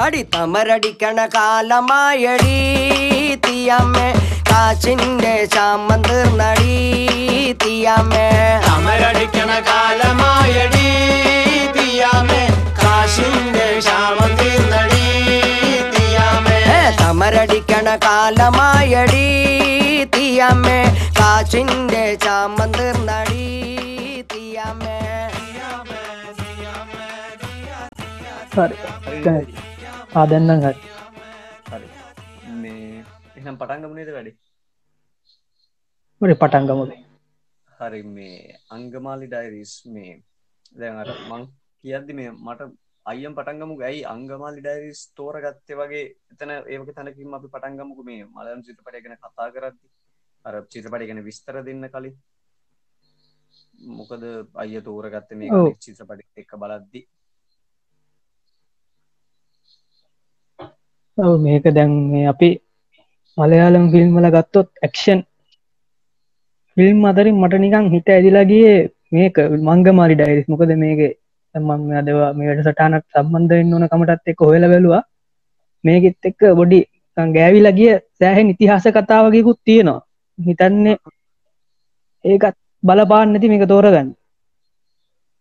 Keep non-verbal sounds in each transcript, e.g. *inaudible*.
അടി തമരടിക്കണ കാലമായടി തീയമ്മേ കാച്ചിന്റെ ചാമം തീർന്നടി. തീയമ്മേ. തമരടിക്കണ കാലമായടി തീയമ്മേ കാശിന്റെ ചാമം തീർന്നടി. തീയമ്മേ. തമരടിക്കണ കാലമായടി തീയമ്മേ കാച്ചിന്റെ ചാമം തീർന്നടി. തീയമ്മേ. Sorry. Go ahead. දැන්නම් හරි. හරි. මේ එනම් පටන්ගමනේද වැඩි? මට පටන්ගමද හරි මේ අංගමාලි ඩයිරිස් මේ දැන් අර මං කියද්දි මේ මට අයම් පටන්ගමු ඇයි අංගමාලි ඩයිරිස් තෝර ගත්තේ වගේ එතන ඒවක තැනකින් අපි පටන්ගමුක මේ මලම් චිත්‍රපටය ගැන කතා කරද්දි? අර චිත්‍රපටය ගැන විස්තර දෙන්න කලින්. මොකද අය තෝරගත්ත මේ. චිත්‍රපටි එක්ක බලද්දි ඔව් මේක දැන් මේ අපි මලයාලම් ෆිල්ම් වල ගත්තොත් ඇක්ෂන් ෆිල්ම් අතරින් මට නිකං හිත ඇදිලාගේ මේක මංගමාලි ඩයිරිස් මොකද මේක මම අදවා මේට සටානක් සම්බන්ධයෙන් ඕන කමටත් එක්ක හොයල බැලවා. මේකෙත් එක්ක බොඩි ගෑවිලා ගිය සෑහෙන් ඉතිහාස කතාවගේකුත් තියෙනවා. හිතන්නේ ඒකත් බලපාන්න නැති මේක තෝරගන්න.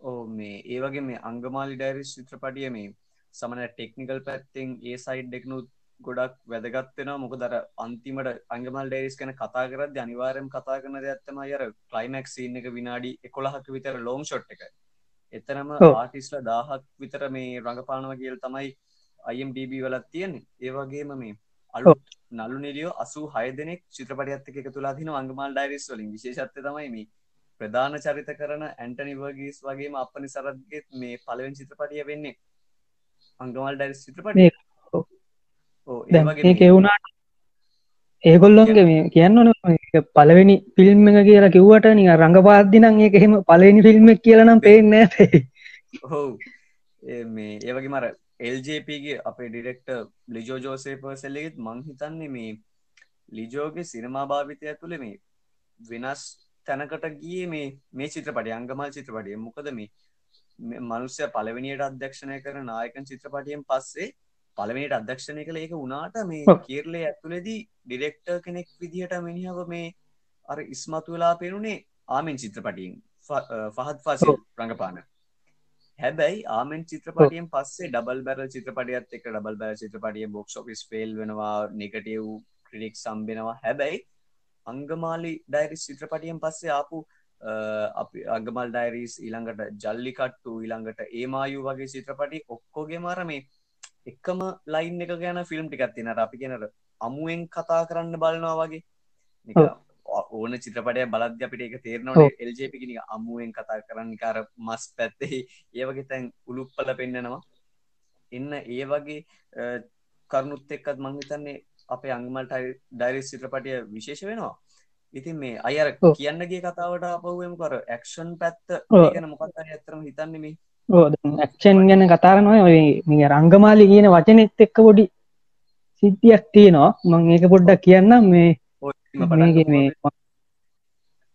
ඕ මේ ඒවගේ මේ අංගමාලි ඩයිරිස් චිත්‍රපටිය මේ සමන ටෙක්නිකල් පැත්තෙන් ඒ සයිඩ් එක්නුත් ගොඩක් වැදගත්වෙන මොක දර අන්තිමට අංගමල් ඩේරිස් කන කතා කරද අනිවාරම් කතා කරන ඇත්තම අයර කලයිමක් සීන් එක විනාඩි එකොළහක විතර ලෝම් ෂොට් එක. එතනම. ආටිස්ල දාහක් විතර මේ රඟපානව කියල් තමයි අයිම්ඩB වලත් තියෙන්නේ. ඒවගේම මේ අලු නලු නිලියෝ අසු හය දෙනෙක් චිත්‍රපටියත් එක තුලා තින අංගමල් ඩයිරිස් වලින්. විශේෂත්ය තමයි මේ ප්‍රධාන චරිත කරන ඇන්ටනිවර්ගීස් වගේම අපනි සරත්ගෙත් මේ පලවෙන් චිත්‍රපටිය වෙන්නේ අංගමල් ඒ මේ මේ- කෙවුණාට ඒගොල්ලොන්ගේ මේ කියන්න ඕන මේක පලවෙනි ෆිල්ම් එක කියලා කිව්වට නික රඟපාද්දිනං ඒක එහෙම පලවෙනි ෆිල්ම් එක කියලනම් පේෙන් ඇතේ ඔහු ඒ මේ ඒවගේ මර එල්ජපගේ අපේ ඩිරෙක්ට ලිජෝ ජෝසේ පර්සල්ලෙත් මං හිතන්නේ මේ ලිජෝගේ සිනමා භාවිතය ඇතුළේ මේ වෙනස් තැනකට ගිය මේ මේ චිත්‍රපටි අංගමල් චිත්‍රපටිය. මොකද මේ මනුස්්‍ය පලවෙනියට අධ්‍යක්ෂණය කර නායකන් චිත්‍රපටියෙන් පස්සේ පළවෙනිට අධ්‍යක්ෂණය කළ ඒක වුණාට මේ. කියර්ලේ ඇතුළෙදී ඩිරෙක්ට කෙනෙක් විදිහට මිනිහව මේ අර ඉස්මතු වෙලා පෙනුනේ ආමෙන් චිත්‍රපටියෙන් පහත් පස. රඟපාන හැබැයි ආමෙන් චිත්‍රපටියෙන් පස්සේ ඩබල් බැර චිත්‍රපටියත් එක ඩබල් බැර චිත්‍රපටිය බොක්ෂ ඔෆිස් ෆෙල් වෙනවා නෙගටව් ක්‍රඩික් සම්බෙනවා හැබැයි අංගමාලි ඩයිරිස් චිත්‍රපටියෙන් පස්සේ ආපු අපි අගමල් ඩයිරිස් ඊළඟට ජල්ලිකට්ටු ඊළඟට ඒමායු වගේ චිත්‍රපටි ඔක්කෝගේ මර මේ එකම ලයින් එක ගැන ෆිල්ම් ටිකත් තිනට අපි කෙනට අමුවෙන් කතා කරන්න බලනවා වගේ. ඕන චිත්‍රපටය බලද්‍ය අපිට එක. තේරනවට එල්ජපිකි අමුවෙන් කතා කරන්න කාර මස් පැත්තෙහි ඒවගේ තැන් උළුප්පල පෙන්න්නනවා එන්න ඒ වගේ කරුණුත් එක්කත් මංහිතන්නේ අපේ අංගමල් ඩයිරිස් චිත්‍රපටිය විශේෂ වෙනවා ඉතින් මේ අයර ඔව්. කියන්නගේ කතාවට අපවම කර ඇක්ෂන් පැත්ත. ගැන මොකත් ඇතරම හිතන්නේ මේ? ඇක්ෂන් ගැන කතාරනවා ඔය මේ රංගමාලි කියන වචනෙත් එක්ක පොඩි සිද්ධියක් තියෙනවා. මං ඒක පොඩ්ඩක් කියන්න මේ මේ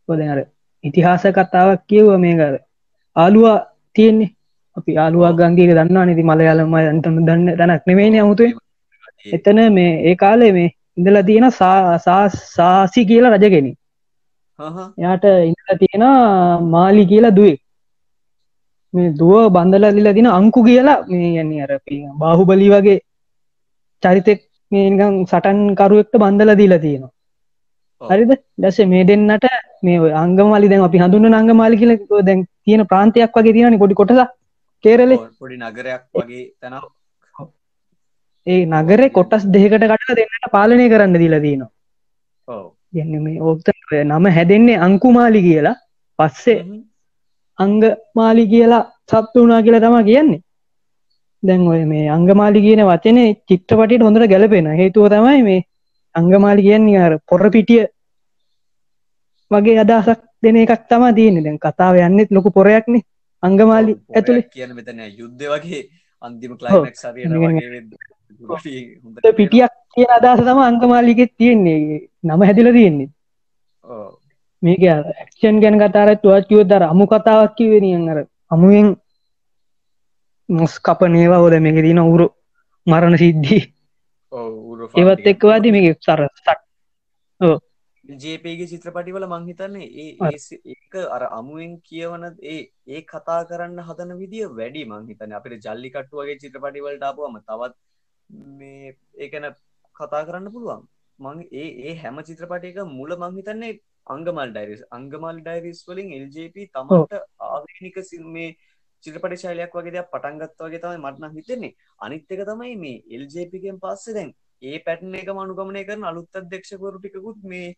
පොද අර ඉතිහාස කතාවක් කියව මේකර ආලුවා තියෙන්නේ. අපි ආලුවා ගන්ගේක දන්නවා නති මලයාලම අන්තම දන්න තැනක් නෙවෙයි අමුතුේ එතන මේ ඒ කාලේ මේ ඉඳලා තියෙන සාසි කියලා රජගෙන යාට ඉඳලා තියෙන මාලි කියලා දුවේ. මේ දුව බන්දල ලිලා තින අංකු කියලා මේ යන්නේ අර අපි බාහු බලි වගේ චරිතෙක් මේකම් සටන්කරුවෙක්ට බන්දල දීලා තියෙනවා. හරිද? දැස මේ දෙන්නට මේ අංගමාලි දැන් අපි හඳුන්න අංගමාලි කියල දැන් තියෙන ප්‍රාන්තයක් වගේ තියෙන පොඩි කොටස කේරලෙ. පොඩි නගරයක් වගේ තැන ඒ නගරේ කොටස් දෙකට කට දෙන්නට පාලනය කරන්න දීලා තියෙනවා ඔව. ගන්න මේ ඕක්ත නම හැදෙන්නේ අංකුමාලි කියලා. පස්සේ අංගමාලි කියලා සප්තු වනා කියලා තම කියන්නේ. දැන් ඔය මේ අංගමාලි කියන වචනේ චිත්‍රපටියට හොඳට ගැලපෙන හේතුව තමයි මේ අංගමාලි කියන්නේ අර පොර පිටිය වගේ අදහසක් දෙන එකක් තම තියන්නේ. දැන් කතාව යන්නෙත් ලොකු පොරයක්නේ අංගමාලි ඇතුළේ කියන මෙතන යුද්ධ වගේ අන්තිම කලයිමක් සරියට නිකන් වගේ *laughs* පිටියක් කියන අදහස තම අංගමාලිකෙත් තියෙන්නේ. නම හැදිල තියෙන්නේ. මේක ඇක්ෂන් ගැන කතාරත් තුවත්කිව දර අමු කතාවක් කිවෙනියන් අර අමුවෙන් මොස් කප නේවා හොද මේක තින උරු මරණ සිද්ධී. ඒවත් එක්වාද මේ සර සට් ජේපගේ චිත්‍රපටිවල මංහිතන්නේ ඒ ඒක අර අමුවෙන් කියවන ඒ ඒ කතා කරන්න හදන විදිිය වැඩි මංහිතන අපිට ජල්ලිකට්ටු වගේ චිත්‍රපටිවලට ආපුවම තවත් මේ ඒකන කතා කරන්න පුළුවන්. මං ඒ ඒ හැම චිත්‍රපටයක මුල මංහිතන්නේ අංගමල් ඩයිරිස්. අංගමල් ඩයිරිස් වලින් LJP තමට ආවේනික සිල් මේ චිත්‍රපට ශෛලයක් වගේ දෙයක් පටන්ගත් වගේ තමයි මටන හිතෙන්නේ. අනිත් එක තමයි මේ එල්ජපිගෙන් පස්සේ දැන් ඒ පැටන එක මනුගමනය කරන අලුත් අධ්‍යක්ෂකවරු ටිකුත් මේ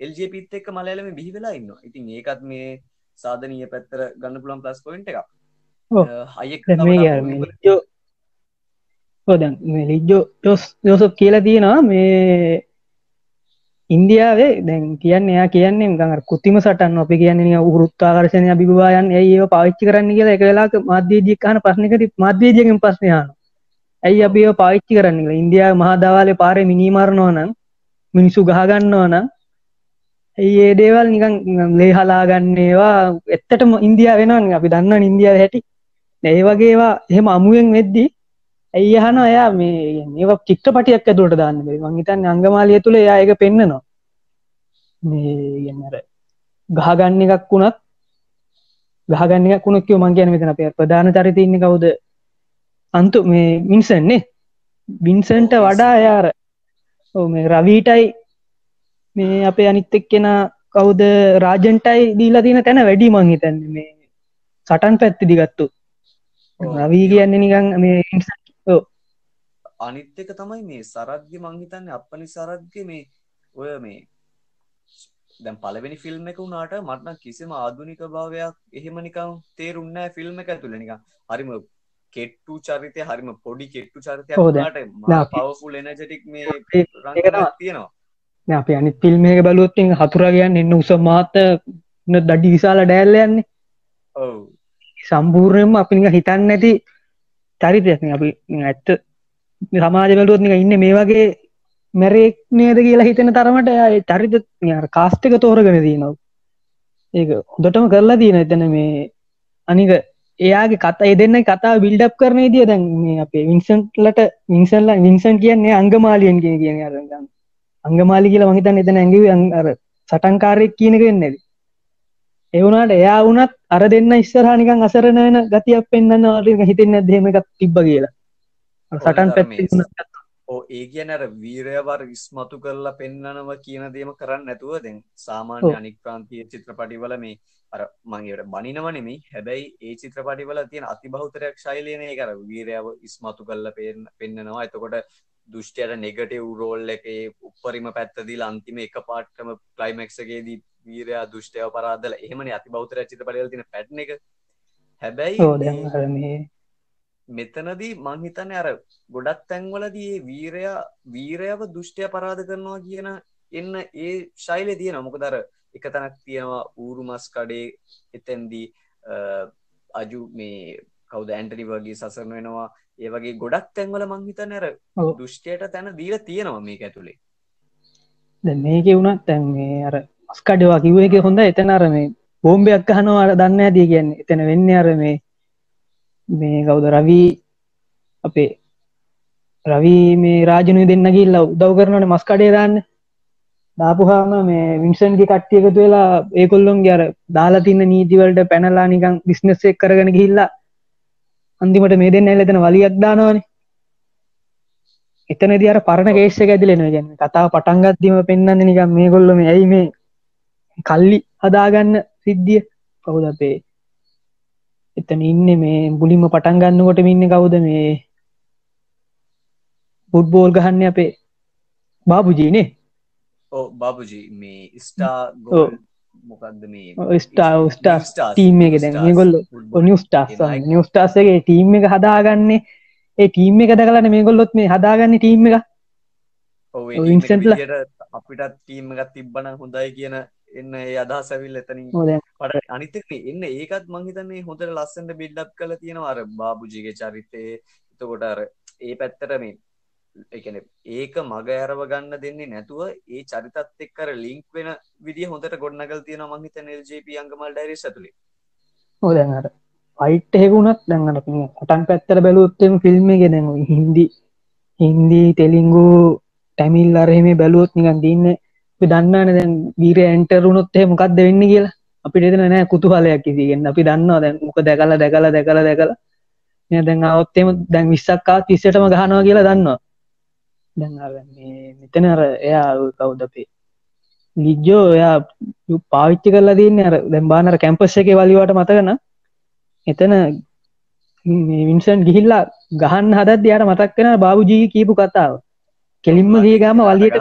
එල්ජපිත් එක්ක මලයාලම බිහි වෙලා ඉන්න ඉතින් ඒකත් මේ සාධනීය පැත්තර ගන්න පුළන් ප්ලස් පොයින්ට එක ඔව්. අයෙක් දැන් මේ අර මේ ලිජ්ජෝ ඔව් දැන් මේ ලිජ්ජෝ යොස් යෝසප් කියලා තියෙනවා මේ ඉන්දියාවේ. දැන් කියන්න එයා කියන්නේ ගඟ කුතිම සටන් අපි කියන්නේ උරුත්තාකර්ශණය අභිභවායන් ඇයි ඒ පාවිච්චි කරන්න කියලා එක වෙලාක මාධ්‍යජී කහන ප්‍රශ්නකට මාධ්‍යජයගෙන් ප්‍රශ්නයන ඇයි අපි ඒවා පාවිච්චි කරන්න කියලා. ඉන්දියාව මහදාවාලේ පාරේ මිනිමරණෝ නම් මිනිසු ගහගන්නවා නම් ඇයි ඒ දේවල් නිකන් ලේ හලාගන්නේවා එත්තටම ඉන්දියා වෙනවන් අපි දන්න ඉන්දියාව හැටි. ඒ වගේවා එහෙම අමුවෙන් වෙද්දී ඇයි අහන එයා මේ ඒවා චිත්‍රපටියක් ඇතුළට දාන්න බැරි. මං හිතන්නේ අංගමාලිය තුල එයා ඒක පෙන්නනවා. මේ කියන්නේ අර ගහගන්න එකක් වුණත් ගහගන්න එකක් වුණොත් කිව්ව මං කියන්නේ මෙතන අපේ ප්‍රධාන චරිතය ඉන්නේ කවුද? අන්තු මේ වින්සන් නේ? වින්සන්ට වඩා වින්සන්. එයාර ඔව් මේ රවීටයි මේ අපේ අනිත් එක්කෙනා කවුද? රාජන්ටයි දීලා තියෙන තැන වැඩි මං හිතන්නේ මේ සටන් පැත්තිදි ගත්තු ඔව්. රවී කියන්නේ නිකන් මේ වින්සන් ඔව් අනිත් එක තමයි මේ සරද්ග මංහිතන්න අපනි සරද්ග මේ ඔය මේ දැන් පලවෙනි ෆිල්ම් එක වුණාට මටන කිසිම ආධුනික භාවයක් එහෙම නිකම් තේරුන්නෑ ෆිල්ම් එක ඇතුළ නික හරිම කෙට්ටු චරිතය හරිම පොඩි කෙට්ටු චරිතයක්. වුණාට පවෆුල් එනජටික් මේ. තියෙනවා. දැන් අපි අනිත් ෆිල්ම් එක බලුවොත් ඉතින් හතුරා කියන්නේ එන්න උස මාත න දඩි විශාල ඩෑල්ල යන්නේ. ඔව්. සම්පූර්ණයෙන්ම අපි නිකන් හිතන්නේ නැති චරිතයක්. නේ අපි නිකන් ඇත්ත සමාජ බැලුවොත් නිකන් ඉන්නේ මේ වගේ මැරෙක් නේද කියලා හිතෙන තරමට එයා ඒ චරිත නිකන් අර කාස්ට් එක තෝරගෙන තියෙනවා ඒක හොඳටම කරලා තියෙන එතන මේ අනික එයාගේ කතා ඒ දෙන්න කතා බිල්ඩප් කරන විදිය දැන් මේ අපේ වින්සන්ට්ලට වින්සන්ලා වින්සන් කියන්නේ අංගමාලියන් කියන කියන්නේ අර නිකන් අංගමාලි කියලා මං හිතන්නේ එතන ඇඟිවි අං- අර සටන්කාරයෙක් කියන එක වෙන්නේ නැති. ඒ වුණාට එයා වුණත් අර දෙන්න ඉස්සරහා නිකන් අසරණ වෙන ගතියක් පෙන්වනවා වගේ හිතෙන්නේ නැද්ද එහෙම එකක් තිබ්බ කියලා. සටන් වුණත් ඕ ඒ කියන අර වීරයවර ඉස්මතු කරලා පෙන්නනවා කියන දේම කරන්න නැතුව දැන් සාමාන්‍ය. අනික් ප්‍රාන්තිය චිත්‍රපටිවල මේ අර මංගේට බනිනව නෙමෙයි. හැබැයි ඒ චිත්‍රපටිවල තියෙන අතිබහුතරයක් ශෛලියන ඒක අර වීරයව ඉස්මතු කරලා පෙන්න- පෙන්නනවා. එතකොට දුෂ්ටයට නෙගටිව් රෝල් එකේ උපරිම පැත්ත දීලා අන්තිම එක පාටම ක්ලයිමැක්ස් එකේදී වීරයා දුෂ්ටයව පරාදලා. එහෙමනේ අතිබහුතරයක් චිත්‍රපටිවල තියෙන පැටර්න් එක. හැබැයි මෙතනදී මං හිතන්නේ අර ගොඩක් තැන්වලදී ඒ වීරයා වීරයව දුෂ්ටය පරාද කරනවා කියන එන්න ඒ ශෛලය තියෙනවා. මොකද අර එක තැනක් තියෙනවා ඌරු මස් කඩේ එතැන්දී අජු මේ කවුද ඇන්ටනි වගේ සසරන වෙනවා. ඒ වගේ ගොඩක් තැන්වල මං හිතන්නේ අර. දුෂ්ටයට තැන දීලා තියෙනවා මේක ඇතුළේ දැන් මේක වුණත් දැන් මේ අර මස්කඩවා කිව්ව එක හොඳ එතන අර මේ බෝම්බයක් ගහනවා අර දන්නේ නැති කියන්නේ. එතන වෙන්නේ අර මේ මේ කවුද රවි අපේ රවි මේ රාජනුයි දෙන්න ගිහිල්ලා උදව් කරනවනේ මස් කඩේ දාන්න. දාපුහාම මේ වින්සන්ගේ කට්ටිය එකතු වෙලා ඒගොල්ලොන්ගේ අර දාලා තින්න නීති වලට පැනලා නිකන් බිස්නස් එක කරගෙන ගිහිල්ලා අන්තිමට මේ දෙන්න ඇවිල්ලා එතන වලියක් දානවනේ. එතනදී අර පරණ කේස් එක ඇදිලා එනවා කියන්නේ කතාව පටන් ගද්දිම පෙන්වන්නේ නිකන් මේගොල්ලෝ මේ ඇයි මේ කල්ලි හදාගන්න සිද්ධිය? කවුද අපේ එතන ඉන්නේ මේ මුලින්ම පටන් ගන්නකොට ඉන්නේ කවුද මේ ෆුට්බෝල් ගහන්නේ අපේ බාබුජීනේ ඕ බාබුජී මේ ස්ටා මොකක්ද මේ? ස්ටා ස්ටා ටීම් එක දැන්. ඒ Nike- නිස්ටාස්ගේ ටීම් එක හදාගන්නේ. ඒ ටීම් එක දකලන මේගොල්ලොත් මේ හදාගන්න ටීම් එක. විදියට අපිටත් ටීම් එකක් තිබ්බන හොඳයි කියන එන්න ඒ අදහස් ඇවිල්ලා එතනින් ඔව් පට අනිතක එන්න ඒකත් මංහිතන්නේ හොඳට ලස්සට බිල්ඩප් කළ තියෙනවා. අර බාබුජිගේ චරිතය. එතකොට අර ඒ පැත්තට මේ එකන ඒක මග ඇරව ගන්න දෙන්නේ නැතුව ඒ චරිතත් එක්කර ලිංක් වෙන විදි හොඳට ගොඩනගල් තියෙන මංහිත එල්ජප අංගමල් ඩයිරි ඇතුළේ ඕ දැන් අර ෆයිට් එහෙකුණත් දැන් අර පටන් පැත්තර බැලුත්තම ෆිල්ම් එක දැන් හින්දි හින්දී තෙලිංගු ටැමිල් අරහෙම බැලුවොත් නිකන් දින්න දන්නන දැන් වීර ඇන්ටරුණොත් එහ මොකක්ද වෙන්න කියලා? අපිට එතන නෑ කුතුහලයක් කිසිගෙන් අපි දන්නවා දැන් මොක දැකලා දැකලා දැකලා දැකලා. මෙ දැන් අවත්තෙම දැන් විස්සක්කාත් තිස්සටම ගහනවා කියලා දන්නවා. දැන් අර මේ මෙතන අර එයා කවුද අපේ? ලිජ්ජෝ එයා පාවිච්චි කරලා තියන්න අර දැන් බානර කැම්පස් එක වලිවට මතකන එතන වින්සන් ගිහිල්ලා ගහන්න හදත් යාට මතක්කෙන බාබුජී කියපු කතාව. කෙලින්ම ගේ ගම වලියට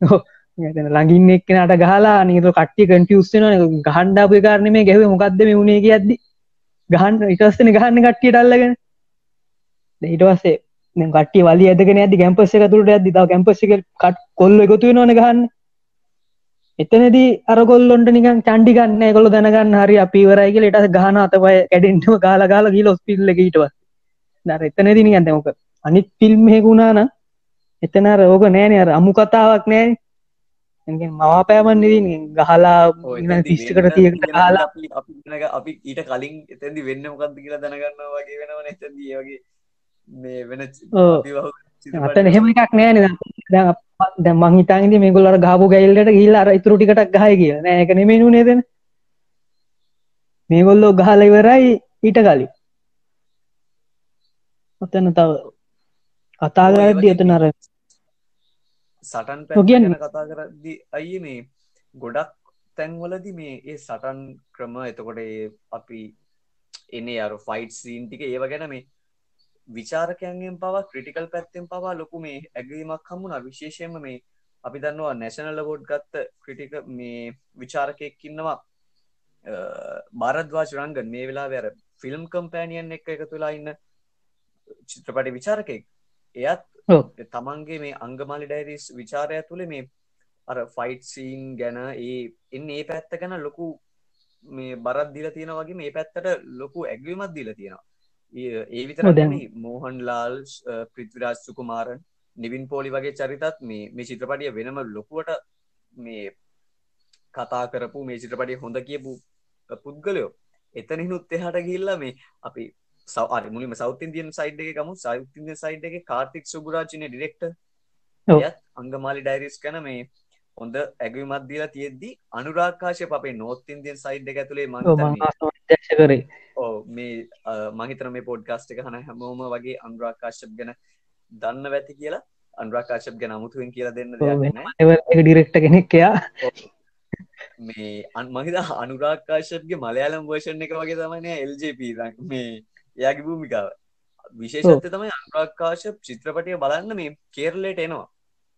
ඔව්. ළඟින් එක්නට ගහලා නීතු කට්ටි කටියස්සන ගහන්ඩාපය කාරණ මේ ගැව මොකක්ද මේ වුණේ කිය ඇද්දි ගහන්න ඉටස්සන ගහන්න කට්ටියට අල්ලගෙන. ඊටවස්සේ කට්ටි වල ඇදගෙන ඇති කැම්පස්ස එක තුරට ඇදදි තාව කැම්පස්ස එක කට් කොල්ල එකතු නොන ගහන්න. එතනදී අරගොල්ලොන්ට නිකන් චන්ඩිගන්න කොල දැනගන්න හරි අපිවරයි කියල එට ගහන අතපය කැඩෙන්ටම කාල කාල ගී ලොස් පිල්ල ඊටව දර එතනදි නිගන්න මොක අනිත් ෆිල්ම් හෙකුණාන එතන රෝග නෑන. අර අමු කතාවක් නෑ මවාපෑමන් ගහලා ඔව්, ඉන්න එතනදී තිස්්කට වෙන්න තිය තියෙන කාලා අපි ඊට කලින් එතැදි වෙන්න මොකක්ද කියලා දැනගන්න වගේ වෙනවන. එතැදී වගේ මේ වෙන අතන එහෙම එකක් නෑන. දැ මහිතන්ගේ මේගොල්ලට ගාපු ගැල්ලට ගිල්ල අර ඉතුරු ටිකටක් ගහය කිය නෑක නෙමෙනු නේදන මේගොල්ලෝ ගහල ඉවරයි ඊට කලින්. ඔතන තව කතාගරද්දි එතන අර සටන් ඔව් පැ කියන්නේ. ගැන කතා කරදදි අයි මේ ගොඩක් තැන්වලදි මේ ඒ සටන් ක්‍රම එතකොට අපි එනේ අර ෆයිට් සීන් ටික ඒව ගැන මේ විචාරකයන්ගෙන් පවා ක්‍රටිකල් පැත්තෙන් පවා ලොකු මේ ඇගීමක් හමුණ විශේෂයෙන්ම මේ අපි දන්නවා නැශනල වෝඩ් ගත්ත ක්‍රටික මේ විචාරකයෙක් ඉන්නවා බාරද්වා චුරංගන් මේ වෙලා වැර ෆිල්ම් කම්පෑනියන් එක එක තුලා ඉන්න චිත්‍රපටි විචාරකෙක් එයත්. තමන්ගේ මේ අංගමලි ඩයිරිස් විචාරය තුළ මේ අර ෆයිට් සීන් ගැන ඒ එන්න ඒ පැත්ත ගැන ලොකු මේ බරත් දිල තියෙන වගේ මේ පැත්තට ලොකු ඇගවීමත් දිල තියෙනවා. ඒ- විතර මෝහන් ලාල් ප්‍රිත්විරාජ් සුකුමාරන් නිවින් පෝලි වගේ චරිතත් මේ මේ චිත්‍රපටිය වෙනම ලොකුවට මේ කතා කරපු මේ චිත්‍රපටිය හොඳ කියපු පුද්ගලයෝ. එතනිනුත් එහට ගිල්ලා මේ අපි සවරි මුලිම සෞතින්දියන් සයිඩ් එක ගමු. සෞතින්දිය සයිඩ් එක කාර්තික් සුබරාජනය ඩිරෙක්ට ඔව්. යත් අංගමාලි ඩයිරිස් කන මේ හොඳ ඇගවිමත් දීලා තියෙද්දි අනුරාකාශය අපේ නෝත් ඉන්දියන් සයිඩ් එක ඇතුළේ මං දක්ෂ කරේ ඕ මේ මහිතන මේ පොඩ්කාස්ට එක හන හැමෝම වගේ අන්ුරාකාශප් ගැන දන්න වැති කියලා අන්ුරාකාශප් ගැන අමුතුවෙන් කියලා දෙන්න දෙයක් නෑ එව එක ඩිරෙක්ට කෙනෙක් එයා. මේ අන් මහිත අනුරාකාශප්ගේ මලයාලම් වර්ෂන් එක වගේ තමයින එල්ජප මේ එයාගේ භූමිකාව. විශේෂත්ත තමයි අනුරාකාශප් චිත්‍රපටය බලන්න මේ කේරලට එනවා.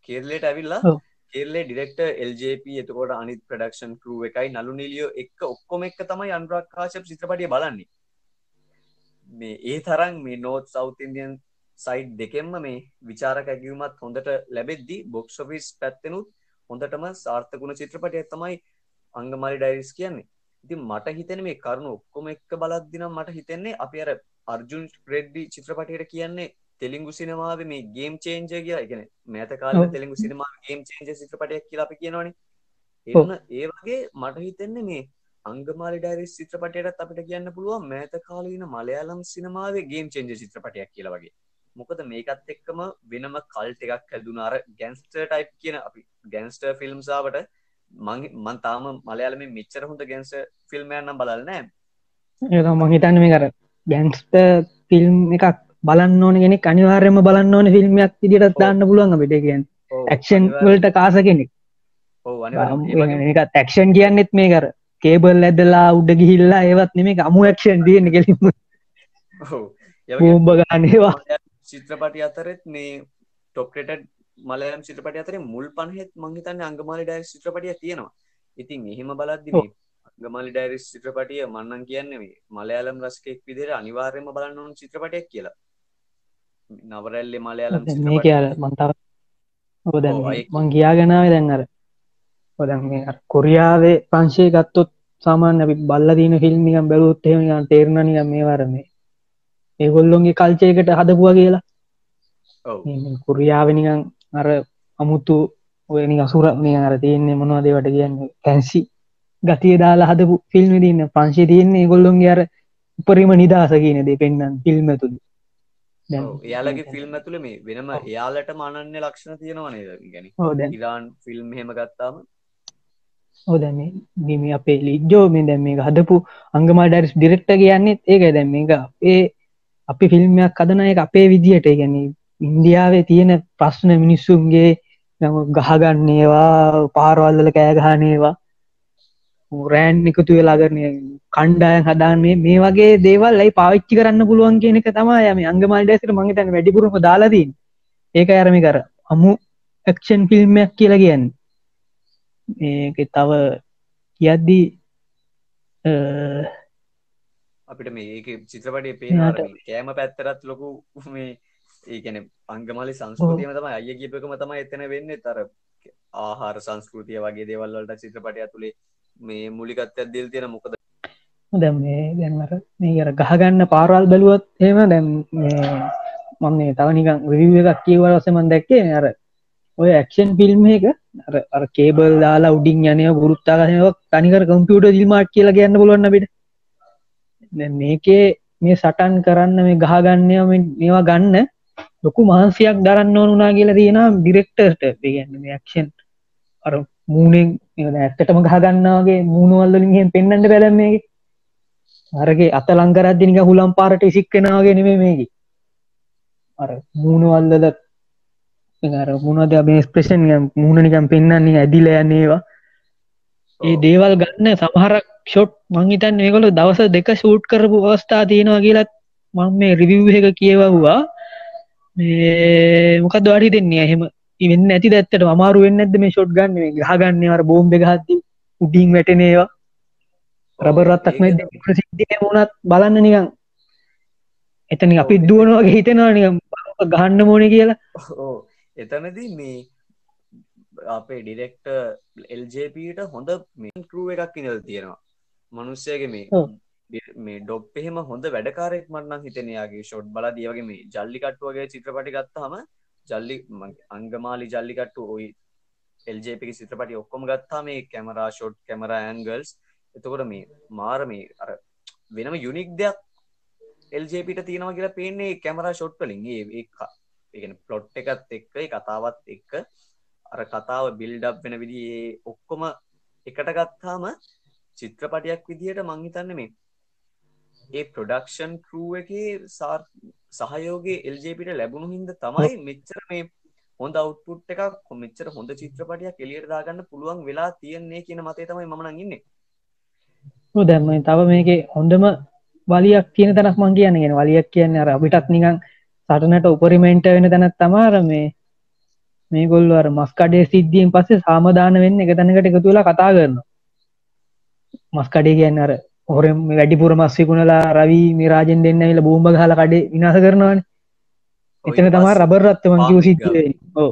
කේරලට ඇවිල්ලා. කෙල්ලේ ඩිරෙක්ට එල්ජප එතකොට අනිත් ප්‍රඩක්ෂන් කරුව එකයි නලු නිලියෝ එක් ඔක්කොම එක්ක තමයි අන්ුරාකාශප් චිත්‍රපටිය බලන්නේ. මේ ඒ තරම් මේ නෝත් සෞත් ඉන්දියන් සයිට් දෙකෙන්ම මේ විචාරක ඇගවීමත් හොඳට ලැබෙද්දි බොක්ෂොෆිස් පැත්තෙනුත් හොඳටම සාර්ථකුණ චිත්‍රපටය තමයි අංගමලි ඩයිරිස් කියන්නේ ඉතින් මට හිතෙන මේ කරුණු ඔක්කොම එක්ක බලද්දිනම් මට හිතෙන්නේ අපි අර අර්ජුන් රෙඩ්ඩි චිත්‍රපටයට කියන්නේ තෙලිංගු සිනමාව මේ ගේම් චේන්ජ කියලා එකන මෑත කාල ඔව්. තෙලිංගු සිනමා ගේම් චේන්ජ චිත්‍රපටයක් කියලා අපි කියනවනේ. එන්න ඒ වගේ මට හිතෙන්නේ මේ අංගමාලි ඩයිරිස් චිත්‍රපටයටත් අපිට කියන්න පුළුවන් මෑත කාලීන මලයාලම් සිනමාවේ ගේම් චේන්ජ චිත්‍රපටයක් කියලා වගේ මොකද මේකත් එක්කම වෙනම කල්ට එකක් හැදුනාර ගැන්ස්ට ටයිප් කියන අපි ගැන්ස්ට ෆිල්ම්සාාවට මන් තාම මලයාලම මෙච්චර හොඳ ගැන්ස ෆිල්ම්යන්නම් බලල් නෑ ඒ මහිතන්න මේ කර ගැන්ස්ට ෆිල්ම් එකක් බලන්න ඕන කෙනෙක් අනිවාර්යම බලන්න ඕන ෆිල්ම්යක් ඉදිට දාන්න පුළුවන් අපිට. කියන්න ඇක්ෂන් වලට කාස කෙනෙක්. තැක්ෂන් කියන්නෙත් මේ කර කේබල් ඇදලා උඩ ගිහිල්ලා ඒවත් නෙමේ අමු ක්ෂන් තියන කෙලිම බෝම්බ ගන්නේවා චිත්‍රපටි අතරෙත් මේ ටොප්ට මලයම් චිත්‍රපට අතර මුල් පන්හෙත් මංහිතන්න අංගමාලි ඩයිර් චිත්‍රපටිය තියෙනවා. ඉතින් එහෙම බලද්දි ඔව්. අංගමලි ඩයිරිස් චිත්‍රපටිය මන්නන් කියන්නේ මේ මලයාලම් රස්කෙක් විදිර අනිවාර්යම බලන්න ඕන චිත්‍රපටයක් කියලා. නවරැල්ලෙ මලයාලම් කියල මන්තාව අයි- මං කියාගෙනාව දැන් අර. ඔදැන් මේ කොරියාවේ පංශය ගත්තොත් සාමාන්‍ය අපි බල්ල දීන ෆිල්ම්මිකම් බැලුත් එහෙම තේරණනික මේ වරන්නේ ඒගොල්ලොන්ගේ කල්චයකට හදපුවා කියලා. කොරියාවනිකං අර අමුතු ඔයනි අසුර මේ අර තියන්නේ මොනවාදේවට කියන්න? පැන්සි ගතිය දාලා හදපු ෆිල්ම් තින්න පංශය තියන්නේ ගොල්ලොන්ගේ අර උපරිම නිදහස කියනද පෙන්න්න ෆිල්ම් තුළ එයාලගේ ෆිල්ම් ඇතුළේ මේ වෙනම එයාලට මනන්න ලක්ෂණ තියෙනවා නේද? ගැන ඉරාන් ෆිල්ම් හෙම ගත්තාම. ඔව් දැන් මේ මේ අපේ ලිජ්ජෝ මේ දැන් මේක හදපු අංගමල් ඩයිරිස් ඩිරෙක්ටර් කියන්නේත් ඒකයි. දැන් මේක අපේ අපි ෆිල්ම්යක් එක අපේ ඒ කියන්නේ ඉන්දියාවේ තියෙන ප්‍රශ්න මිනිස්සුන්ගේ ගහගන්නේවා පාරවල්වල කෑ ගහනේවා රෑන් එකතු වෙලා කරන කණ්ඩායන් හදාන්නේ මේ වගේ දේවල් ඇයි පාවිච්චි කරන්න පුළුවන් කියන එක තමයි යම අංගමල් ඩයිරිස්ට මම හිතන්නේ වැඩිපුරම දාලා තියෙන්නේ. ඒක අරමි කර අමු ඇක්ෂන් ෆිල්ම්යක් කියලා කියන්නේ. ඒක තව කියද්දී අපිට මේ ඒක චිත්‍රපටය පේනවාර කෑම පැත්තරත් ලොකු මේ ඒකන අංගමලි සංස්කෘතියම තම අය කියපකම තම එතන වෙන්න. තර ආහාර සංස්කෘතිය වගේ දේවල්වලට චිත්‍රපටය තුළේ මේ මුලිකත්වයක් දිල් තියෙන මොකද? දැම් මේ දැන්මර මේ අර ගහගන්න පාරවල් බැලුවත් හෙම දැම් මන්නේ තව නිකන් රිවිව එකක් කියවල වසමන් දැක්කේ අර ඔය ඇක්ෂන් ෆිල්ම් එක අර කේබල් දාලා උඩින් යනය ගුරුත්තාගනයක් තනිකර කම්පියුට දිල්මාට් කියලා කියන්න පුළුවන්න පිට මේකේ මේ සටන් කරන්න මේ ගහගන්නය මේවා ගන්න ලොකු මහන්සියක් දරන්න ඕනුනා කියලා තියෙන ඩිරෙක්ටර්ට ගන්න ක්ෂන් අර මූනෙන් ඇත්තටම ගහගන්නගේ මූුණුවල්ලින් හෙන් පෙන්න්නට බැලමේ අරගේ අත ලංකරද්දිනික හුලම් පාරට ඉසික්කෙනවාගෙනවේ මේකි. අර මූුණුවල්ලද අර මුණද මේ ස්ප්‍රේෂන් මූුණනිකම් පෙන්න්නන්නේ ඇදිල යන්නේවා ඒ දේවල් ගන්න සමහරක් ෂොට් මංහිතන් මේකොල දවස දෙක ෂූට් කරපු අවස්ථා තියෙනවා කියලත් මං මේ රිවිව් එක කියවවා මොකක් දවාඩි දෙන්නේ එහෙම. ඉවෙන්න ඇති දැත්තට අමාරු වෙන්න ඇද මේ ෂොට් ගන්න? ගහගන්නවර බෝම්බ ගහත්ති උඩින් වැටනේවා රබරත්තක් මේ සිද්ධිය වුණත් බලන්න නිකං එතන අපි දුවනවාගේ හිතෙනවා නිකම් ගහන්න මෝන කියලා. එතනදී මේ අපේ ඩිරෙක්ට එල්ජපට හොඳ මෙන් කරුව එකක් ඉඳල් තියෙනවා. මනුස්සයගේ මේ මේ ඩොප් එහෙම හොඳ වැඩකාරෙක් මන්නම් හිතනයාගේ ෂොට් බල දියවගේ මේ ජල්ලිකට්ටුවගේ චිත්‍රපටි ගත්තහම ජල්ලි අංගමාලි ජල්ලිකට්ටු ඔයි එල්ජපි චිත්‍රපටි ඔක්කොම ගත්තා මේ කැමරා ෂොට් කැමර ඇන්ගල්ස් එතකොට මේ මාර මේ අර වෙනම යුනික් දෙයක් එල්ජපිට තියෙනවා කියලා පේන්නේ කැමරා ෂොට් වලින්. ඒ පලොට් එකත් එක්ක කතාවත් එක්ක අර කතාව බිල්ඩක් වෙන විදිේ ඔක්කොම එකට ගත්තාම චිත්‍රපටයක් විදිහට මංහිතන්න මේ ඒ ප්‍රොඩක්ෂන් කරූ එක සහයෝගේ එල්ජපිට ලැබුණු හින්ද තමයි මෙච්චර මේ හොඳ අවුට්පුට් එකක් මෙච්චර හොඳ චිත්‍රපටයක් එලියට දාගන්න පුළුවන් වෙලා තියෙන්නේ කියන මතේ තමයි මන ඉන්නේ. දැම්ම තව මේක හොඳම වලියක් තියෙන තැනක් මං කියන්නගෙන වලියක් කියන්න අර අපිටත් නිකං සටනට උපරිමෙන්ට වෙන තැනත් තමාර මේ මේ ගොල්ල අර මස්කඩේ සිද්ධියෙන් පස්සේ සාමධාන වෙන්න එක තැනකට එකතු වෙලා කතා කරන මස්කඩේ කියන්න අර හොරම වැඩිපුර මස්විකුණලා රවී මිරාජෙන් දෙන්න වෙල බෝම්බ හල කඩේ විනාස කරනවාන. එතන තමා රබරත්වමන් කිව සිද්ධ ඕ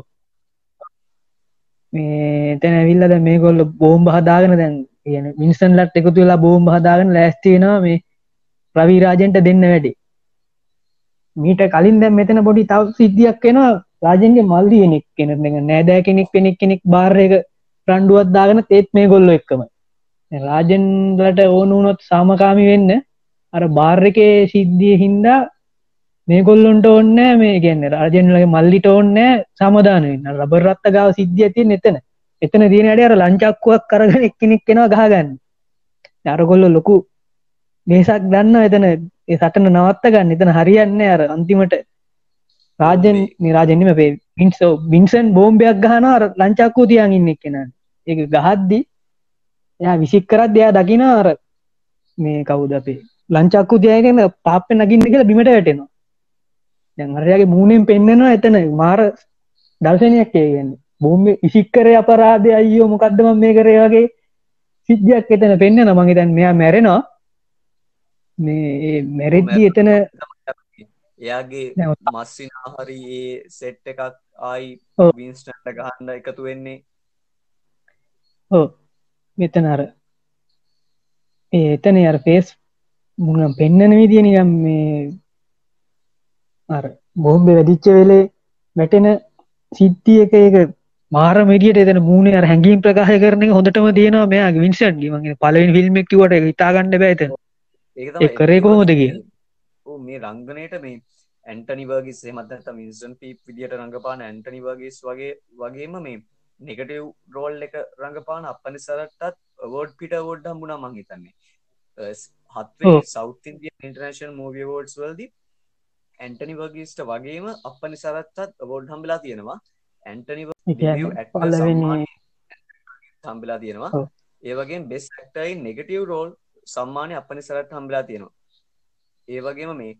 මේ තැන ඇවිල්ලද මේ ගොල්ල බෝම්බ හදාගෙන දැන් කියන මිනිසන් ලට් එකතු වෙලා බෝම්බ හදාගෙන ලෑස්තියෙනවා මේ ප්‍රවීරාජෙන්ට දෙන්න වැඩි. මීට කලින් දැම් මෙතන පොඩි තව සිද්ධියක් වෙනවා. රාජන්ගේ මල්ලි කෙනෙක් කෙනෙක් නෑදෑ කෙනෙක් කෙනෙක් කෙනෙක් බාර්යක රණ්ඩුවත් දාගෙන තේත් මේ ගොල්ලො එක්කම රාජන්ලට ඕනුනොත් සාමකාමි වෙන්න. අර බාර්යකේ සිද්ධිය හින්දා මේ ගොල්ලොන්ට ඔන්න මේ ගැන්න රාජන්ලගේ මල්ලිට ඔන්න සමධාන වෙන්න. රබරත්ත ගාව සිද්ධිය තිය එතන. එතන දිනයට අර ලංචක්කුවක් කරගෙන එක්කෙනෙක් කෙනවා ගහගන්න. අරගොල්ල ලොකු මේසක් දන්න එතන. ඒ සටන නවත්ත ගන්න. එතන හරියන්න අර අන්තිමට. රාජන් නිරාජෙන්ම පේ පින්සෝ බින්සන් බෝම්බයක් ගහනර ලංචක්කූ තියන් ඉන්නෙක් කෙන එක ගහද්දි එයා විසික් කරත් දෙයා දකිනාර මේ කවුද අපේ? ලංචක්කු තියගෙන පාප්ප නගින්න කියලා බිමට වැටෙනවා. දැන්හරයාගේ මූුණෙන් පෙන්න්නනවා එතන. මාර දර්ශනයක් ඒගන්න බෝම්බ ඉසික්කරය අපරාධය අයියෝ මොකක්දම මේ කරේ වගේ සිද්ධියක් එතන පෙන්න්න නමගේ දැන් මෙයා මැරෙනවා. මේ මැරෙද්දි එතන එයාගේ මස්සින හරි ඒ සෙට් එකක් ආයි වින්ස්ටන්ට ගහන්ඩ එකතු වෙන්නේ. ඕ මෙතන අර එතන අර පේස් මුණ පෙන්නන විදිය නිකම් මේ අර බෝම්බ වැඩිච්ච වෙලේ වැටෙන සිද්ධිය එක ඒක මාර මඩියට එතන මූුණ අර හැඟීම් ප්‍රකාශ කරන හොඳටම තියෙනවා මෙයා වින්සට්ගේ මගේ පලවෙන් ෆිල්ම්මක්වට ඉතාගන්න බෑත ඒ කරේ කොහොමද කිය මේ රංගනයට මේ ඇන්ටනි වර්ගිස් එමත්ත මින්සන් පීප් විදිට රඟපාන ඇන්ටනි වර්ගිස් වගේ වගේම මේ නෙගටව් රෝල් එක රඟපාන අපනි සරටත් වෝඩ් පිට වෝඩ් හම්බුණා මං හිතන්නේ. හත්වේ සෞත් ඉන්දිය ඉන්ටර්නේශන් මූවිය වෝඩ්ස් වල්දී ඇන්ටනි වර්ගිස්ට වගේම අපනි සරත්තත් වෝඩ් හම්බලා තියෙනවා. ඇන්ටනි හම්බලා තියෙනවා. ඒවගේ බෙස් ක්ටයි නෙගටව් රෝල් සම්මානය අපනි සරට හම්බලා තියෙනවා. ඒවගේම මේ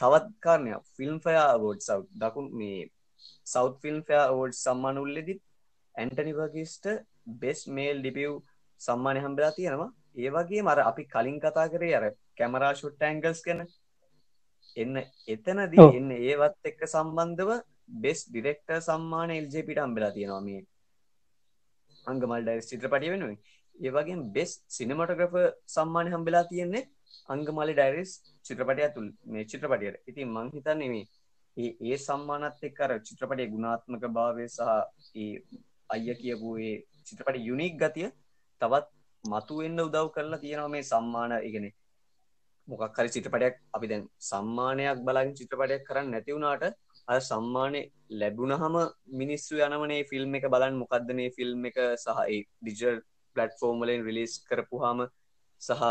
තවත් කාරණය ෆිල්ම් ෆයා වෝඩ් සව් දකුන් මේ සෞත් ෆිල්ම් ෆයා වෝඩ් සම්මාන උල්ලෙදිත් ඇන්ටනි වගේස්ට බෙස් මේල් ඩිපියව් සම්මානය හම්බලා තියෙනවා. ඒවගේ මර අපි කලින් කතා කරේ අර කැමරා ෂුට් ඇංගල්ස් ගැන. එන්න එතනදී. එන්න ඒවත් එක්ක සම්බන්ධව බෙස් ඩිරෙක්ට සම්මාන එල්ජපිට අම්බලා තියෙනවා මේ අංගමල් ඩයිස් චිත්‍රපටිය වෙනුවෙන්. ඒවගේ බෙස් සිනමටග්‍රප සම්මානය හම්බලා තියෙන්නේ අංගමලි ඩයිරිස් චිත්‍රපටය තුළ මේ චිත්‍රපටියට. ඉතින් මං හිතන්නේ මේ ඒ ඒ සම්මානත් එක්ක අර චිත්‍රපටය ගුණාත්මක භාවය සහ ඒ අයිය කියපු ඒ චිත්‍රපට යුනික් ගතිය තවත් මතු එන්න උදව් කරලා තියෙනවා මේ සම්මාන. ඉගෙන මොකක් හරි චිත්‍රපටයක් අපි දැන් සම්මානයක් බලාගෙන චිත්‍රපටයක් කරන්න නැති වුණාට අර සම්මානය ලැබුණහම මිනිස්සු යනමනේ ෆිල්ම් එක බලන්න මොකක්ද මේ ෆිල්ම් එක? සහ ඒ ඩිජිටල් ප්ලට්ෆෝම් වලින් රිලීස් කරපුවාම සහ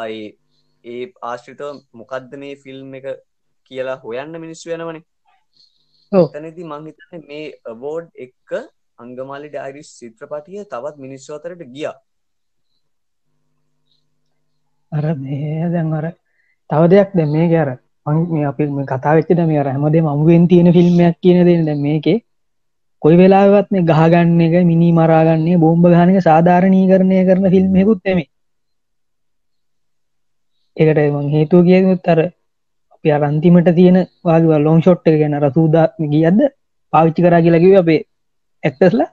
ඒ ආශ්‍රිතව මොකක්ද මේ ෆිල්ම් එක කියලා හොයන්න මිනිස්සු යනවනේ. ඔව්. එතනදී මං අවෝඩ් එක්ක අංගමාලි ඩයිරිස් චිත්‍රපටිය තවත් මිනිස්සු අතරට ගියා. අර මේ දැන් අර තව දෙයක් දැ මේ ගැර මේ අපි මේ කතා වෙච්චට මේ අර හැමදේ මමුවෙන් තියෙන ෆිල්ම්මයක් කියන දෙන්න දැ මේකේ. කොයි වෙලාවත් මේ ගහගන්න එක මිනි මරාගන්නේ බෝම්භ ගානක සාධාරණී කරණය කරන ෆිල්ම්මකුත් එමේ එකට මං හේතුව කියමුත් අර අපි අරන්තිමට තියෙන වාග ලොන් ෂොට් එක ගැන රසූදා ගියද්ද පාවිච්චි කරා කියලකිව අපේ ඇක්ටස්ලා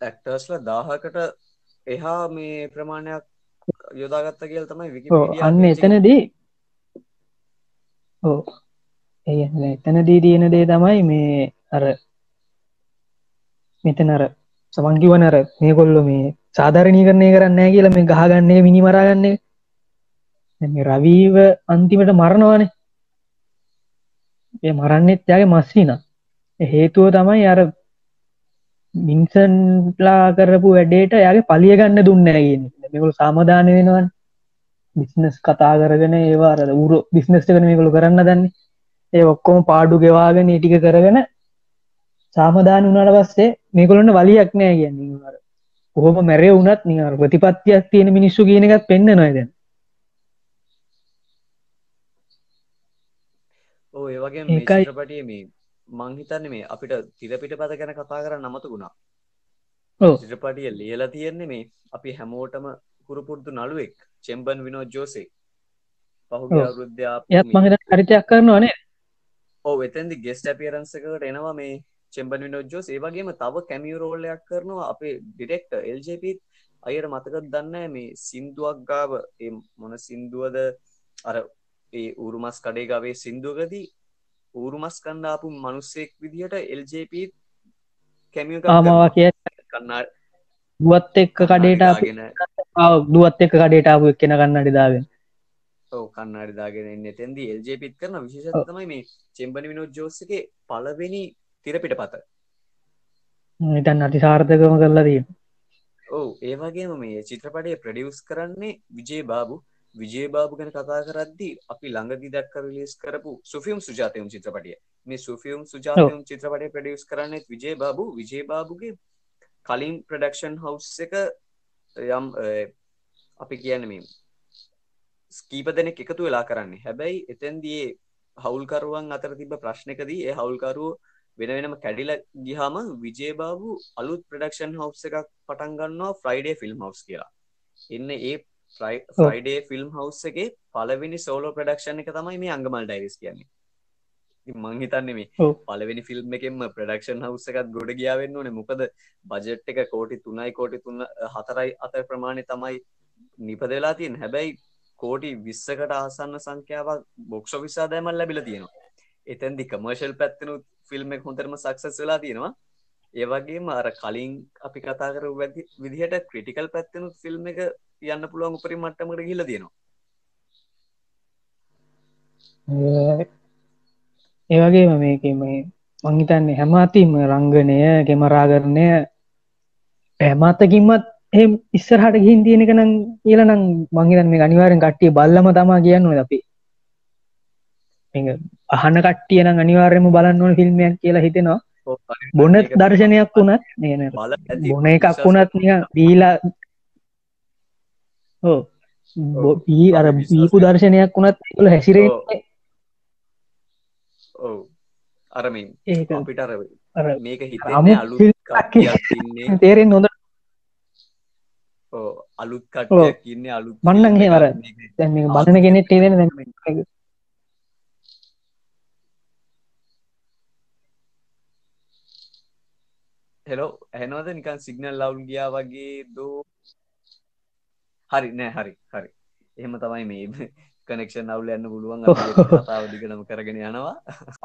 ඇක්ටර්ස්ල දාහකට එහා මේ ප්‍රමාණයක් යොදාගත්ත කියල් තමයි විකි අන්න එතනදී ඕ ඒ එතනදී තියෙන දේ තමයි මේ අර මෙතන අර සමංකිවනර මේ කොල්ලො මේ සාධරණී කරණය කරන්න කියල මේ ගහගන්නේ මිනි මරාගන්නේ. දැන් මේ රවීව අන්තිමට මරණවානේ ඒ මරන්නෙත් යාගේ මස්සින. හේතුව තමයි අර මින්සන්ලා කරපු වැඩේට යාගේ පලිය ගන්න දුන්න ඇගෙන මෙකුළු සාමධාන වෙනවන්. බිස්නස් කතා කරගෙන ඒවා අර උරු බිස්නස්ට කන මේකුළු කරන්න දන්නේ. ඒ ඔක්කොම පාඩු ගෙවාගෙන ටික කරගෙන සාමධාන වුණට පස්සේ මේකොලන්න වලියක් නෑ කියන්නේ. කොහොම මැරේ වුනත් නිර ප්‍රතිපත්තියක් තියෙන මිනිස්සු කියන එකත් පෙන්න්න නොයද ඕ ඒවගේ ඒකයි. චිත්‍රපටිය මේ මංහිතන්න මේ අපිට තිරපිට පත ගැන කතා කර නමතු ගුණා ඔව්. චිත්‍රපටිය ලියලා තියෙන්නේ මේ අපි හැමෝටම කුරුපුරදු නළුවෙක් චෙම්බන් විනෝ ජෝසේ. පහුගේ ඔව්. අවරුද්ධා යත් මහිත හරිතයක් කරනවානේ ඕ එතැදි ගෙස්ට අපියරන්සකට එනවා මේ චෙම්බන් විනෝජෝස් ඒවගේම තව කැමියරෝල්ලයක් කරනවා අපේ ඩිරෙක්ට එල්ජපත් අයට මතකත් දන්න මේ සින්දුවක් ගාව ඒ මොන සින්දුවද? අර ඒ උරුමස් කඩේගාවේ සින්දුවකදී ඌරුමස් කණ්ඩාපු මනුස්සෙක් විදිහට එල්ජප කැමිය ආමාවා කිය කන්නා දුවත් එක්ක කඩේට ගෙන දුවත් එක්ක කඩේටාපු එක්කෙන කන්න අඩිදාවෙන් ඕ කන්නාඩි දාගෙන එන්න තැන්දි එල්ජපිත් කරන විශේෂ තමයි මේ චෙම්බනි විනෝ ජෝසගේ පලවෙනි තිරපිට පත ඉතන් අති සාර්ථකම කරලා තිය ඔවු ඒවගේම මේ චිත්‍රපටය ප්‍රඩියවස් කරන්නේ විජේ බාබු විජේ බාබු ගැන කතා කරද්දී අපි ළඟදි දක්ක රිලිස් කරපු සුෆියම් සුජාතයම් චිත්‍රපටිය. මේ සුෆියම් සුජාතයම් චිත්‍රපටය ප්‍රඩියස් කරන්නෙත් විජේ බාබු විජේ බාබුගේ කලින් ප්‍රඩක්ෂන් හවස් එක යම් අපි කියන්න මේ ස්කීප දෙනෙක් එකතු වෙලා කරන්නේ. හැබැයි එතැන්දියේ හවුල්කරුවන් අතර තිබ ප්‍රශ්නකදී ඒ හවුල්කරුව වෙන වෙනම කැඩිල ගිහාම විජේබාබු අලුත් ප්‍රඩක්ෂන් හවස් එකක් පටන් ගන්නවා ෆ්‍රයිඩේ ෆිල්ම් හවස් කියලා. එන්න ඒ ෆ්‍රයිඩේ ෆිල්ම් හවස් එකේ පලවෙනි සෝලෝ ප්‍රඩක්ෂන් එක තමයි මේ අංගමල් ඩයිස් කියන්නේ. මං හිතන්නේ මේ. පලවෙනි ෆිල්ම් එකෙම ප්‍රඩක්ෂන් හවස් එකත් ගොඩ ගියාවෙන්න ඕනේ. මොකද බජට් එක කෝටි තුනයි කෝටි තුන්න හතරයි අතර ප්‍රමාණය තමයි නිපදවෙලා තියෙන හැබැයි කෝටි විස්සකට ආසන්න සංඛ්‍යාවක් බොක්ෂ විසා දෑමල් ලැබිල තියෙනවා. එතැන්දි කමර්ශල් පැත්තනුත් ෆිල්ම් එක හොඳරම සක්සස් වෙලා තියෙනවා ඒවගේම අර කලින් අපි කතා කර වැදි විදිහට ක්‍රටිකල් පැත්තනුත් ෆිල්ම් එක යන්න පුළුවන් උපරි මට්ටමට ගිල තියෙනවා. ඒවගේ මේක මේ මංහිතන්නේ හැම අතිම රංගනය කෙමරාගරණය පැමත්තකින්මත් එම ඉස්සරහට ගින් තියෙනක නම් කියලනම් මංහිතන් මේ අනිවාරෙන් කට්ටිය බල්ලම තමා කියන්න අපි. අහන කට්ටියන අනිවාර්යම බලන්න ඕන ෆිල්ම්මයක් කියලා හිතෙනවා. බොන දර්ශනයක් වුණත් නන බොන එකක් වුණත් දීලා හෝ බී අර බීපු දර්ශනයක් වුණත් ල හැසිරේ ඔව්. අරමින් අපිට අර මේක *laughs* කට්ටියක් ඉන්නේ. තේරෙන් හොඳ අලුත් කට්ටියක් ඉන්නේ මේක දැන් මේක බලන කෙනෙක් තේරෙන දැන් හෙලෝ ඇහෙනවද නිකන් සිගනල් ලවුන් ගියා වගේ දෝ? හරි නෑ හරි හරි. එහෙම තමයි මේ *laughs* කනෙක්ෂන් අවුල යන්න පුළුවන් *laughs* කතාව දිගටම කරගෙන යනවා.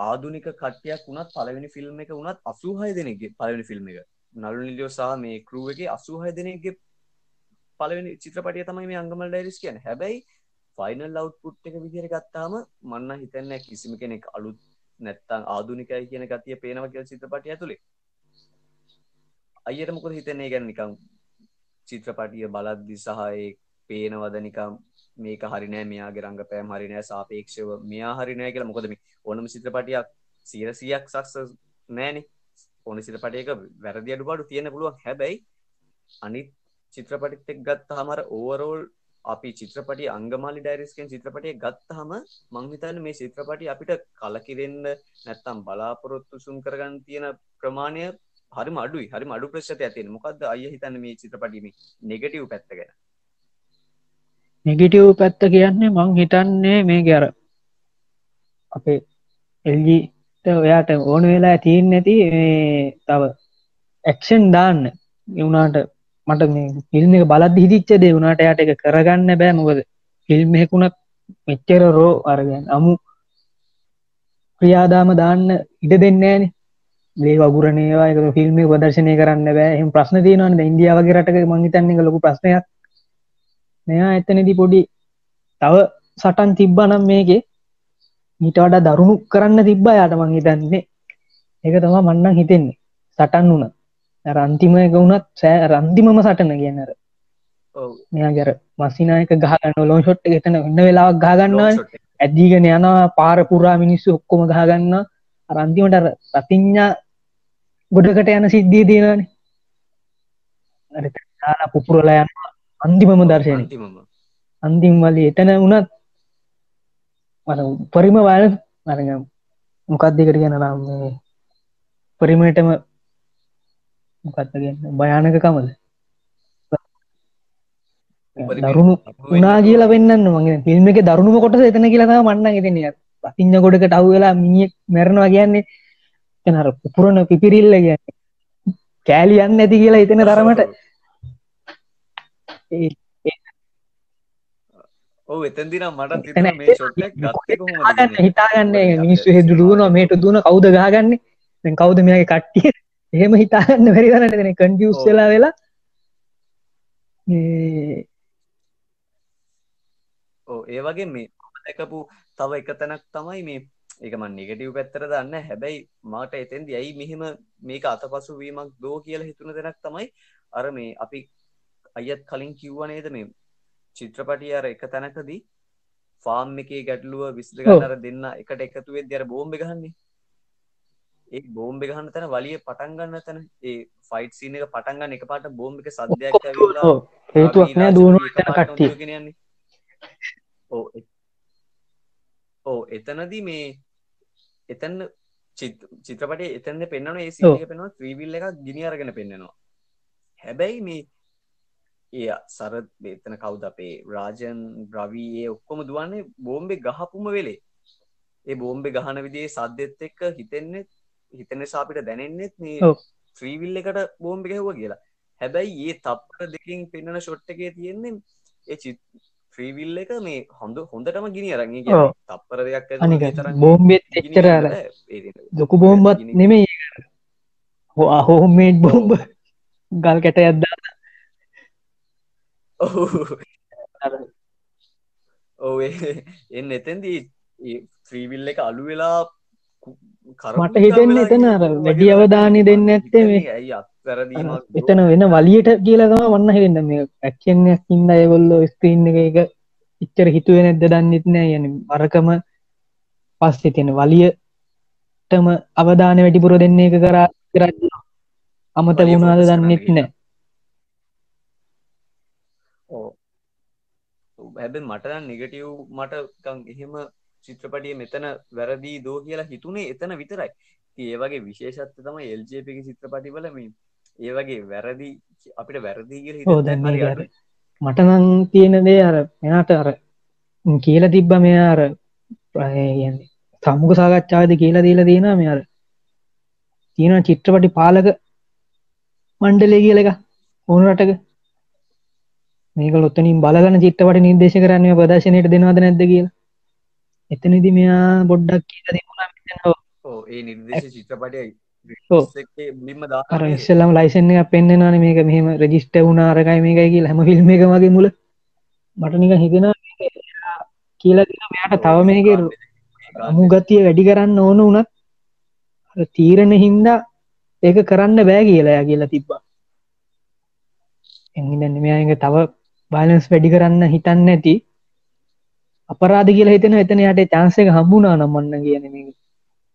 ආදුනික කට්ටියක් වුණත් පළවෙනි ෆිල්ම් එක වුණත් 86 දෙනෙක්ගේ පළවෙනි ෆිල්ම් එක. නළු නිලියෝ සහ මේ ක්‍රූ එකේ 86 දෙනෙක්ගේ පළවෙනි චිත්‍රපටිය තමයි මේ අංගමල් ඩයිරිස් කියන්නේ. හැබැයි ෆයිනල් අවුට්පුට් එක විදිහට ගත්තාම මන්න හිතන්නේ කිසිම කෙනෙක් අලුත් නැත්තම් ආදුනිකයි කියන ගතිය පේනවා කියලා චිත්‍රපටිය ඇතුලේ අයියට මොකද හිතන්නේ? ගැන නිකම් චිත්‍රපටිය බලද්දි සහ ඒ පේනවද නිකම් මේක හරිනෑ මෙයාගේ රංගපෑම් හරිනෑ සාපේක්ෂව මෙයා හරිනෑ කියලා මොකද මේ ඕනම චිත්‍රපටියක් 100ක් සක්සස් නෑනේ. ඕන චිත්‍රපටයක වැරදි අඩුපාඩු තියෙන පුළුවන්. හැබැයි අනිත් චිත්‍රපටිත් එක්ක ගත්තාම අර ඕවරෝල් අපි චිත්‍රපටි අංගමාලි ඩයිරිස් කියන චිත්‍රපටිය ගත්තාම මං හිතන්නේ මේ චිත්‍රපටිය අපිට කලකිරෙන්න නැත්තම් බලාපොරොත්තු සුන් කරගන්න තියෙන ප්‍රමාණය හරිම අඩුයි. හරිම අඩු ප්‍රශ්නයක් තියෙන මොකද්ද අයියා හිතන්නේ මේ චිත්‍රපටියේ මේ නෙගටිව් පැත්ත ගැන? නෙගිටව් පැත්ත කියන්නේ මං හිතන්නේ මේ ගැර අපේ එල්ජීට ඔයාට ඕන වෙලා තිීන් නැති තව ඇක්ෂන් දාන්න. එවුනාට මට මේ ෆිල්ම් එක බලත් හිදිච්ච දේ වුණට යට එක කරගන්න බෑ. මොකද ෆිල්ම් හෙකුණත් මෙච්චර රෝ අරගෙන අමු ක්‍රියාදාම දාන්න ඉඩ දෙන්නේන දේ වගුරනේවා එක ෆිල්ම් ප්‍රදර්ශනය කරන්න බෑ. එහම ප්‍රශ්න තියනවන්න ඉන්දියාවගේ රටක මංහිතන්නේ ලොකු ප්‍රශ්නයක්. මෙයා එතනදි පොඩි තව සටන් තිබ්බ නම් මේකේ මීට වඩා දරුණු කරන්න තිබ්බ යට මං හිතන්නේ. ඒක තමා මන්නන් හිතෙන්නේ. සටන් වුණ. රන්තිම එක වුණත් සෑ රන්තිමම සටන කියන්නර මෙයා ගැර මසිනායක ගහගන්න ලෝන් ෂොට් එතන ඉන්න වෙලාවක් එක. ඇදීගෙන යනවා පාර පුරා මිනිස්සු ඔක්කොම ගහගන්න රන්තිමට රතිං්ඥා ගොඩකට යන සිද්ධිය තියෙනවානේ. අර තාලා පුපුරලා යන අන්තිමම දර්ශනය අන්තිමම. අන්තිම් වල එතන වුණත් මට උපරිම වල අරග මොකක්දකට ගැන නම් මේ පරිමටම මොකත්ගෙන භයානකකමද? උපරිමයෙන් දරුණු උනා කියලා වෙන්න මගේ ෆිල්ම් එක දරුණුම කොට එතන කියලම මන්න ගෙතන පතිං්ඥ ගොඩකට අව් වෙලා මිනිියෙක් මැරණවා කියන්නේ එනර පුරණ පිපිරිල්ල කියන්න. කෑලියන්න ඇති කියලා එතන තරමට. ඔව් එතෙන්දී නම් මට හිතුණා මේ ෂොට් එක ගත්තේ කොහොමද කියලා. හිතාගන්න මිනිස්සු හෙදු දුවනවා මේට දුවන කවුද ගහගන්නේ? දැන් කවුද මෙයාගේ කට්ටිය? එහෙම හිතාගන්න බැරි තරමට දෙන කන්ෆියුස්. වෙලා වෙලා. මේ ඔව් ඒ වගේ මේ දැකපු තව එක තැනක් තමයි මේ ඒක මම නෙගටිව් පැත්තට දන්නේ හැබැයි මාට එතෙන්දී ඇයි මෙහෙම මේක අතපසු වීමක් දෝ කියලා හිතුන තැනක් තමයි අර මේ අපි අයත් කලින් කිව්වා නේද මේ චිත්‍රපටිය අර එක තැනකදී ෆාම් එකේ ගැටලුව විසඳ ඔව්. ගන්න අර දෙන්න එකට එකතු වෙද්දී අර බෝම්බ ගහන්නේ. ඒ බෝම්බ ගහන්න තැන වලිය පටන් ගන්න තැන. ඒ ෆයිට් සීන් එක පටන් ගන්න එකපාරට බෝම්බ එක ඔව්, හේතුවක් නෑ දුවන කට්ටිය. ඕ ඕ එතනදී මේ එතන්න චිත්‍රපටේ එතන පෙන්න්නන ඒ. සික පෙනවා ත්‍රීවිල් එක ගිනි අරගෙන පෙන්න්නනවා හැබැයි මේ ඒ සරත් බේතන කවුද අපේ රාජන් බ්‍රවී ඒ ඔක්කොම දුවන්නේ බෝම්බෙ ගහපුම වෙලේ ඒ බෝම්බෙ ගහන විදිේ සද්දෙත් එක්ක හිතෙන්නේ හිතන සාපිට දැනෙන්නෙත් මේ. ත්‍රීවිල් එකට බෝම්බි ගැහුව කියලා හැබැයි ඒ තප්පර දෙකින් පෙන්න්නන ෂොට් එකේ තියෙන්නේ ඒ චි ත්‍රීවිල් එක මේ හොඳ හොඳටම ගිනි අරගේ. තප්පර දෙයක් අනික බෝම්බෙත් එච්චර අර ලොකු බෝම්බත් නෙමෙයි හෝ අහෝමේට් බෝම්බ ගල් කැට ඇද්දා ඒ- එන්න එතැන්දී ත්‍රීවිල් එක අලු වෙලා මට හිතෙන්නේ එතන අර වැඩි අවධානය දෙන්න ඇත්තේ මේ එතන වෙන වලියට කියලකම වන්න හිරන්න. මේ ඇක්ෂන්යක් ඉන්න අයගොල්ලෝ ස්ක්‍රීන් එක එක ඉච්චර හිතුව නැද්ද දන්නෙත් නෑ. යන අරකම පස්සේ තියෙන වලියටම අවධාන වැඩිපුර දෙන්න එක කරා කරන්න අමත වලිය ගුණාද focus කරන්න දන්නෙත් නෑ. හැබ මටන නිගටව් මටකං එහෙම චිත්‍රපටිය මෙතන වැරදිී දෝ කියලා හිතුනේ එතන විතරයි. ඒවගේ විශේෂත්ත තම එල්ජපි චිත්‍රපටිවල මේ ඒවගේ වැරදි අපිට වැරදිී කියල ඕ දැන් මේක අර මට නං තියෙන දේ අර මෙයාට අර කියල තිබ්බ මෙයා අර ප්‍රයන්නේ සමුග සාකච්ඡාවද කියලා දීලා දීන මෙ අර තියෙන චිත්‍රපටි පාලක මණ්ඩලේ කියල එක ඕන රටක. මේක ලොත්තනින් බලගන චිත්‍රපට නිර්දේශ කරන්නේ ප්‍රදර්ශනයට දෙනවාද නැද්ද කියලා එතනදි මෙයා බොඩ්ඩක් කියල දෙමුණා ඕ ඒ නිර්දේශ චිත්‍රපටයයි ඔව්. බිම්ම අර දා ඉස්සල්ලම ලයිසන්න එක පෙන්න්නනන මේක. මෙහම රජිස්ට වුණ අරකයි මේකයි කියලා හැම ෆිල්ම් එක මගේ මුල. මටනික හිතෙන කියලා මෙයාට තව මේක අමු ගතිය වැඩි කරන්න ඕන වනත් අර තීරණ හින්දා ඒක කරන්න බෑ කියලා යා කියලා තිබ්බා. එහිදන්න මෙයාක තව බාලන්ස් වැඩි කරන්න හිතන්න ඇති අපරාධ කියලා හිතන එතන යට චාන්සක හම්බුනා නම්මන්න කියන මේ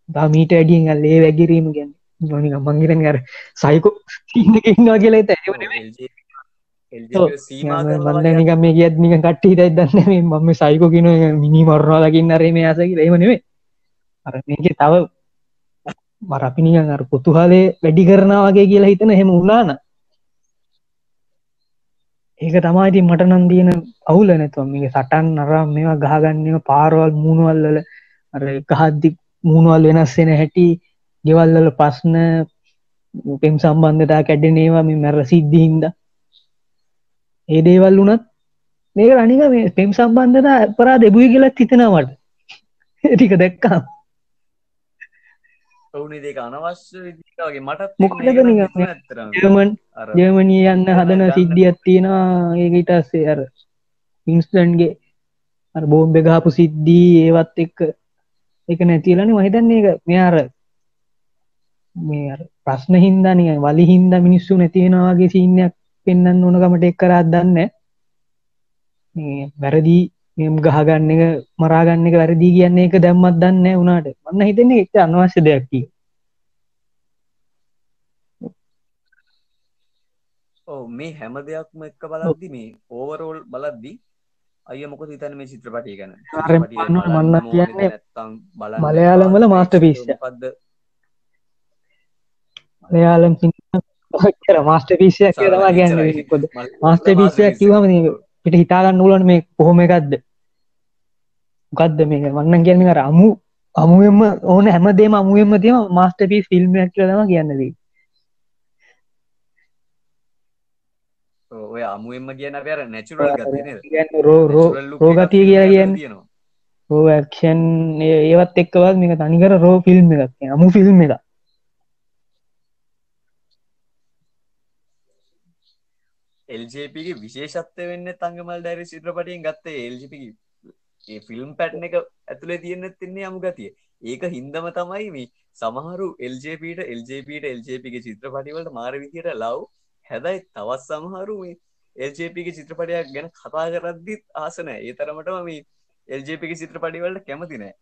දමීට ඇඩියෙන් ලේ වැගිරීම ගැන නොනික මංගිරෙන් අර සයිකෝ ඉන්නවා කියලා ඇත නික මේ කියත් නික කට්ටි හිතයි දන්න මම සයිකෝ කියන මිනි මරවාලකින් අරේ මේ අසකි ඒමනෙවේ අර මේක තව මර අපි නිකන් අර පුතුහලේ වැඩි කරනා වගේ කියලා හිතන හෙම උනාන ඒක තමායිති මට නම් තියෙන අවුල නැතුව මේ සටන් අරම් මේවා ගහගන්නම පාරවල් මූුණුවල්ලල අර ගහද්දි මූුණුවල් වෙනස්සෙන හැටි ගෙවල්ලල ප්‍රශ්න පෙම් සම්බන්ධතා කැඩනේවා මේ මැර සිද්ධිහින්ද ඒ දේවල් වුනත් මේක අනික මේ පෙම් සම්බන්ධතා පරා දෙබුයි කියලත් හිතෙනවට ටික දැක්කා ඔවුනි දෙක අනවශ්‍ය විදිගේ මටත් මොකටද නිකන් මේ ඇතරම ජර්මන් යන්න හදන සිද්ධියත් තියෙනවා. ඒකටස්සේ අර පින්ස්ටන්ගේ අර බෝම්බ ගාපු සිද්ධී ඒවත් එක්ක එක නැතිලනි මහිතන්නේ එක මෙයාර මේ ප්‍රශ්න හින්දානිය වලි හින්ද මිනිස්සු නැතිවෙනවාගේ සිීනයක් පෙන්න්න ඕනකමට එක් කරත් දන්න මේ වැරදිී මෙම් ගහගන්න එක මරාගන්න එක වැරදිී කියන්නේ එක දැම්මත් දන්න වුණට වන්න හිතන්නේ එච්ච අනවශ්‍ය දෙයක්කි ඕ මේ හැම දෙයක්ම එක්ක බලද්දි මේ ඕවරෝල් බලද්දි අය මොක හිතන මේ චිත්‍රපටිය ගැන? අර මන්න- මන්න කියන්නේ නැත්තම් බල මලයාලම් වල එක. පද්ද මලයාලම් කර මාස්ට පිසියක් තමා ගැන්න කොද මාස්ට පිසියක් කිවහම පිට හිතාගන්න ූලන් මේ කොහොම එකක්ද? ගත්ද මේක? වන්න කියන්න කර අමු අමුුවම ඕන හැමදේම අමුුවම තිම මාස්ට පිස් ෆිල්ම්යක් කියලම කියන්නදී ඔය අමුුවෙන්ම කියන පර නැචුරල් රෝගතිය කියලා කියන්න රෝක්ෂන් ඒවත් එක්කවත් මේක තනිකර රෝ ෆිල්ම් එකක් අමු ෆිල්ම් එක එල්ජපගේ විශේෂත්ව වෙන්න තංගමල් ඩැරි සිත්‍රපටියෙන් ගත්තේ එල්ජිපි ඒ ෆිල්ම් පැට්න එක ඇතුළේ තියෙන තින්නේ අමු ගතිය. ඒක හින්දම තමයි මේ සමහරු එල්ජපට එල්ජපට එල්ජපගේ චිත්‍රපටිවලට මාර විදියට ලව් හැබැයි තවත් සමහරු මේ එල්ජපගේ චිත්‍රපටයක් ගැන කතා කරද්දිත් ආසනෑ ඒ තරමටම මේ එල්ජපගේ චිත්‍රපටිවලට කැමතිනෑ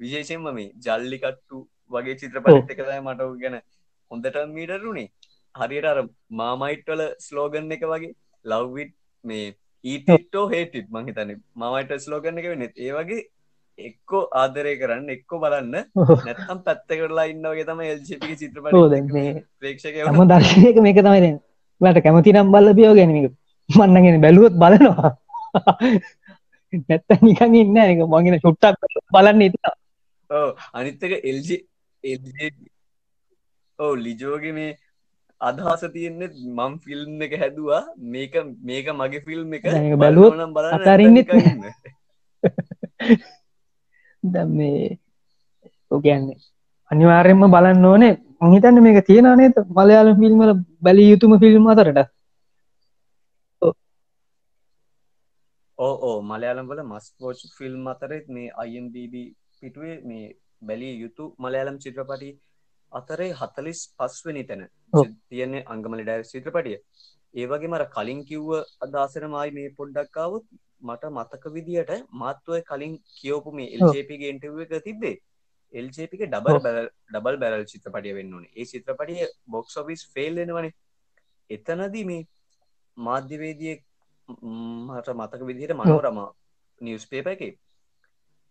විශේෂෙන්ම මේ ජල්ලිකට්ටු වගේ චිත්‍රපටිත් එකතයි මට ගැන හොඳට මීටරුණේ හරියට අර මාමයිට්වල ස්ලෝගන් එක වගේ ලව්විට් මේ ඊටෝ හේටිත් මහිතන මමයිට ස්ලෝගන්න එක වෙනෙත් ඒ වගේ එක්කෝ ආදරය කරන්න එක්කෝ බලන්න නැත්තම් පැත්ත කරලා ඉන්නවගේ තම එල්ජපි චිත්‍රපට මේ ප්‍රේක්ෂක හම දර්ශනයක මේක තමයි ට කැමති නම් බල්ල පියෝ ගැනීම මන්නගෙන බැලුවොත් බලනවා. නැත්ත නිකන් ඉන්න එක මගෙන චුට්ටක් බලන්න ඉතා ඕ අනිත්තක එල්ජ ඕ ලිජෝගේ මේ අදහස තියෙන්නේ මම් ෆිල්ම් එක හැදවා. මේක මේක මගේ ෆිල්ම් එක. බලන්න බලන්න අතාරින්නෙත්. *laughs* දැන් මේ ඔකන්නේ අනිවාර්යෙන්ම බලන්න ඕනේ. මහිතන්න මේක තියෙනනේ මලයාල ෆිල්ම්වල බැලිය යුතුම ෆිල්ම් අතරට. ඕ ඕ මලයාලම් වල මස් පෝච් ෆිල්ම් අතරෙත් මේ අයිම්බB පිටුවේ මේ බැලිය යුතු මලයාලම් චිත්‍රපටි අතරේ හතලිස් පස්වනි තැන. තියන්නේ අංගමලි ඩයිර් චිත්‍රපටිය. ඒවගේ මර කලින් කිව්ව අදසරමයි මේ පොඩ්ඩක්කාවත් මට මතක විදිහට මාත්වය කලින් කියවපු මේ එල්ජපගේ ඉන්ටව එක තිබේ එල්ජපක ඩබල් බැල් ඩබල් බැරල් චිත්‍රපටිය වෙන්න ඕනේ. ඒ චිත්‍රපටිය බොක්ස් ඔෆිස් ෆෙල්ලෙනවන එතනදී මේ මාධ්‍යවේදිය මට මතක විදිහට මනෝරම නිවස් පේප එක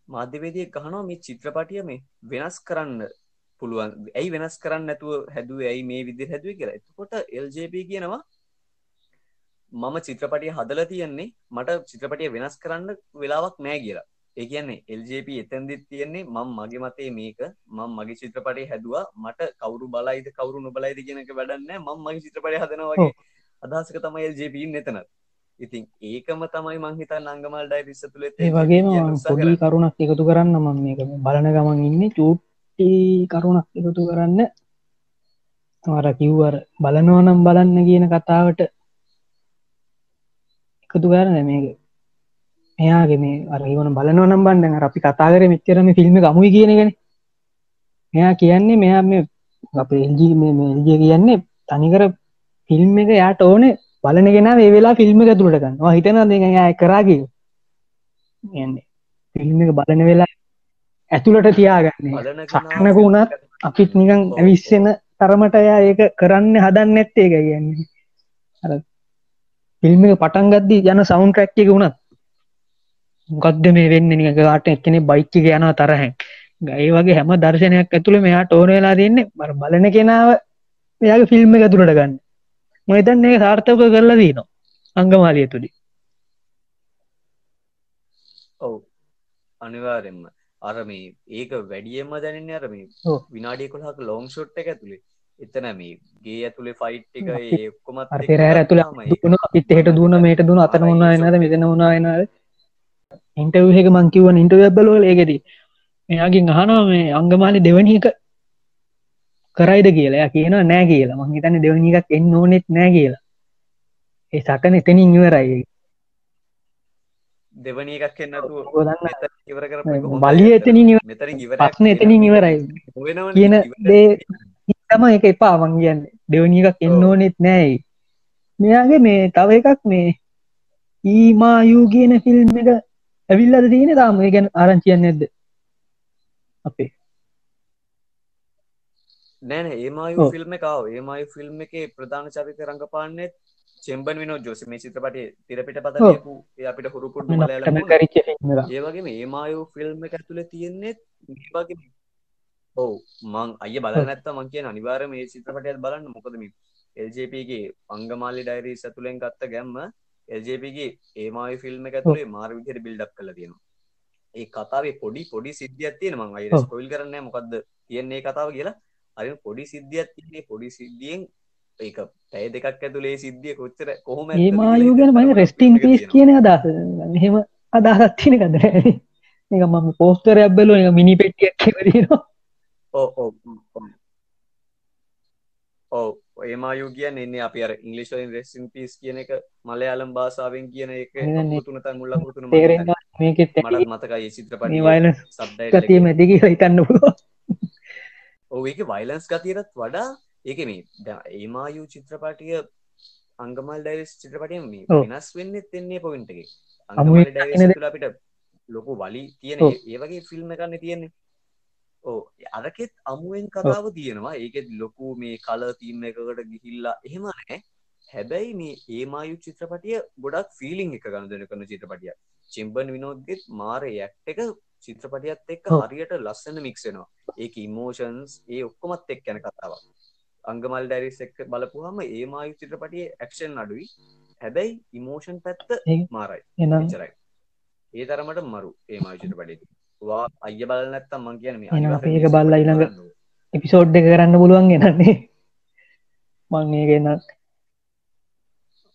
මාධ්‍යවේදිය ගහනවා මේ චිත්‍රපටිය මේ වෙනස් කරන්න පුළුවන්. ඇයි වෙනස් කරන්න නැතුව හැදුව? ඇයි මේ විදි හැදුව කියලා. එතකොට එල්ජප කියනවා මම චිත්‍රපටිය හදල තියෙන්නේ මට චිත්‍රපටිය වෙනස් කරන්න වෙලාවක් නෑ කියලා ඒ කියන්නේ එල්ජප එතැන්දිත් තියෙන්නේ මං මගේ මතේ මේක. මං මගේ චිත්‍රපටේ හැදවා. මට කවරු බලයිද කවරු නොබලයිද කියනක වැඩන්න මං මගේ චිත්‍රපටය හදනවගේ අදහසක තමයි එල්ජප එතන ඉතින් ඒකම තමයි මංහිතා නංගමල් ඩයි රිස්ස තුළ ඒ වගේම පොඩි කරුණක් එකතු කරන්න මම මේක බලන ගමන් ඉන්න. චූට්ටි කරුණක් එකතු කරන්න. අර කිව්වර බලනවනම් බලන්න කියන කතාවට එකතු කරන මේක එයාගේ මේ අරගවන බලනවනම් බන්ඩ අපි කතාකර මෙච්චරම ෆිල්ම් ගමුයි කියනගෙන මෙයා කියන්නේ මෙයා මේ අප එල්ජී මේල්ජිය කියන්නේ තනිකර ෆිල්ම් එක යාට ඕනේ බලනගෙන ඒ වෙලා ෆිල්ම් එක තුළට ගන්නවා හිතන දෙ කරාග යන්නේ ෆිල්ම් එක බලන වෙලා ඇතුළට තියාගන්න. සක්නක වුණත් අපිත් නිකං ඇවිස්සෙන තරමට එයා ඒක කරන්න හදන්න ඇත්තේ එක කියන්නේ. ෆිල්ම් එක පටන් ගද්දී යන සවුන් ට්‍රැක්් එක වුණත් ගොද්ද මේ වෙන්න? නිකගාට එක්කෙනෙ බයිච්චික යනවා තරහැන්. ඒ වගේ හැම දර්ශනයක් ඇතුළ මෙයා ටෝන වෙලා දෙන්නේ බර බලන කෙනාව එයාගේ ෆිල්ම් එක තුළට ගන්න. මොතන් ඒ සාර්ථක කරලා දීනවා අංගමාලිය තුළි ඔව්. අනිවාරෙන්ම අරම ඒක වැඩියම දැනන්න අරම. විනාඩිය කොහක ලෝං ෂොට් එක ඇතුළේ. එතන මේ ගේ ඇතුළේ ෆයිට් එක ඒ ඔක්කොමත් එක්ක පෙරහැර ඇතුළ ගත්තාම ඒක. දුන මේට දුන අතන උන්නා එනද මෙතන උනා එනද ඉන්ටවහ එක මංකිවන ඉන්ටව බ්බලෝල ඒගෙදී එයාගින් අහනවා මේ අංගමාලි දෙවනි එක කරයිද කියලා. කියන නෑ කියලා. මං හිතන්න දෙවනි එකක් එන්න ඕනෙත් නෑ කියලා. ඒ සටන එතනින් ඉවරයි දෙවනි එකක් එන්නතු බලිය එතනින් පස්න එතනින් ඉවරයි. කියන දේ තම එක එපා මං කියන්න. දෙවනි එකක් එන්න. ඕනෙත් නෑයි මෙයාගේ මේ තව එකක් මේ ඊමායූ කියන ෆිල්ම් එක ඇවිල්ලද තියෙන තාම ඒ ගැන ආරංචියන්න නැද්ද? අපේ. නෑන ඒමයු. ෆිල්ම් එකව ඒමයි ෆිල්ම් එක ප්‍රධාන චරිත රඟපාන්නෙත් චෙම්බන් විනෝ ජෝස. මේ චිත්‍රපටේ තිරපිට පතපු අපිට හුරුකුඩු ඒවගේ ඒමයු ෆිල්ම් එක ඇතුළ තියෙන්නේෙත් වගේ ඔවු. මං අය බලනැත්ත මං කිය අනිවාර මේ චිත්‍රපටයත් බලන්න. මොකදම එල්ජපගේ අංගමාලි ඩයිරී සතුළෙන් ගත්ත ගැම්ම එල්ජපගේ ඒමයි ෆිල්ම් ඇතුළේ මාර විදිහට බිල්ඩක් කල තියෙනවා. ඒ කතාවේ පොඩි පොඩි සිද්ධියත් තියෙන මං අයි ඔව්. ස්කොයිල් කරන්න මොකක්ද තියන්නේ කතාව කියලා. අරි පොඩි සිද්ධියත් තියන්නේ පොඩි සිද්ධියෙන් ඒක පැය දෙකක් ඇතුළේ සිද්ධිය කොච්චර කොහොම ඒ මායු ගැන මයි රෙස්ටිං පිස් කියන අදහස. මෙහෙම අදහත් තින කද එක මම පෝස්ටර ඇබ්බලෝ එක මිනි පෙටියක් කෙවරනවා ඕ ඕ ඕ ඒමායු කියන්න අපි අර ඉංගලිස්වලින් රෙස්සින් පිස් කියන එක මලයාලම් භාසාාවෙන් කියන එක තුනතන් මුල්ලකුතුන තේරෙන මේකෙත් මටත් මතකයි චිත්‍රපට සබ්ඩයි ගතිය මැති හිතන්න පුළුව ඔ ඒක වයිලන්ස් ගතියරත් වඩා ඒක මේ ඒමායු චිත්‍රපටිය අංගමල් ඩයිස් චිත්‍රපටිය මේ ඔව්. වෙනස් වෙන්න එන්නේ පොවින්ටගේ ඩයිස් අපිට ලොකු වලි තියෙන ඔව්. ඒ වගේ ෆිල්ම් එකන්න තියෙන්නේ ඕ අරකෙත් අමුවෙන් කතාව තියෙනවා. ඒකෙත් ලොකු මේ කල තිීම එකකට ගිහිල්ලා එහෙම නෑ හැබැයි මේ ඒමායු චිත්‍රපටිය ගොඩක් ෆිලිං එක ගණදන කරන චිත්‍රපටිය චිම්බන් විනෝද්ගෙත් මාර යක් එක චිත්‍රපටියත් එක්ක. හරියට ලස්සන මික්සෙනවා ඒක ඉමෝෂන්ස් ඒ ඔක්කොමත් එක් යන කතාවක්. අංගමල් ඩැරිස් එක්ක බලපුහම ඒමායු චිත්‍රපටිය ඇක්ෂන් අඩුයි හැබැයි ඉමෝෂන් පැත්ත ඒ- මාරයි. එච්චරයි. ඒ තරමට මරු ඒමායු චිත්‍රපටි වා අය බල නැත්තම් මං කියන මේ ඒක බලලා ඊළඟ. එපිසෝඩ් එක කරන්න පුළුවන් ගෙනන්නේ මං ඒගන්න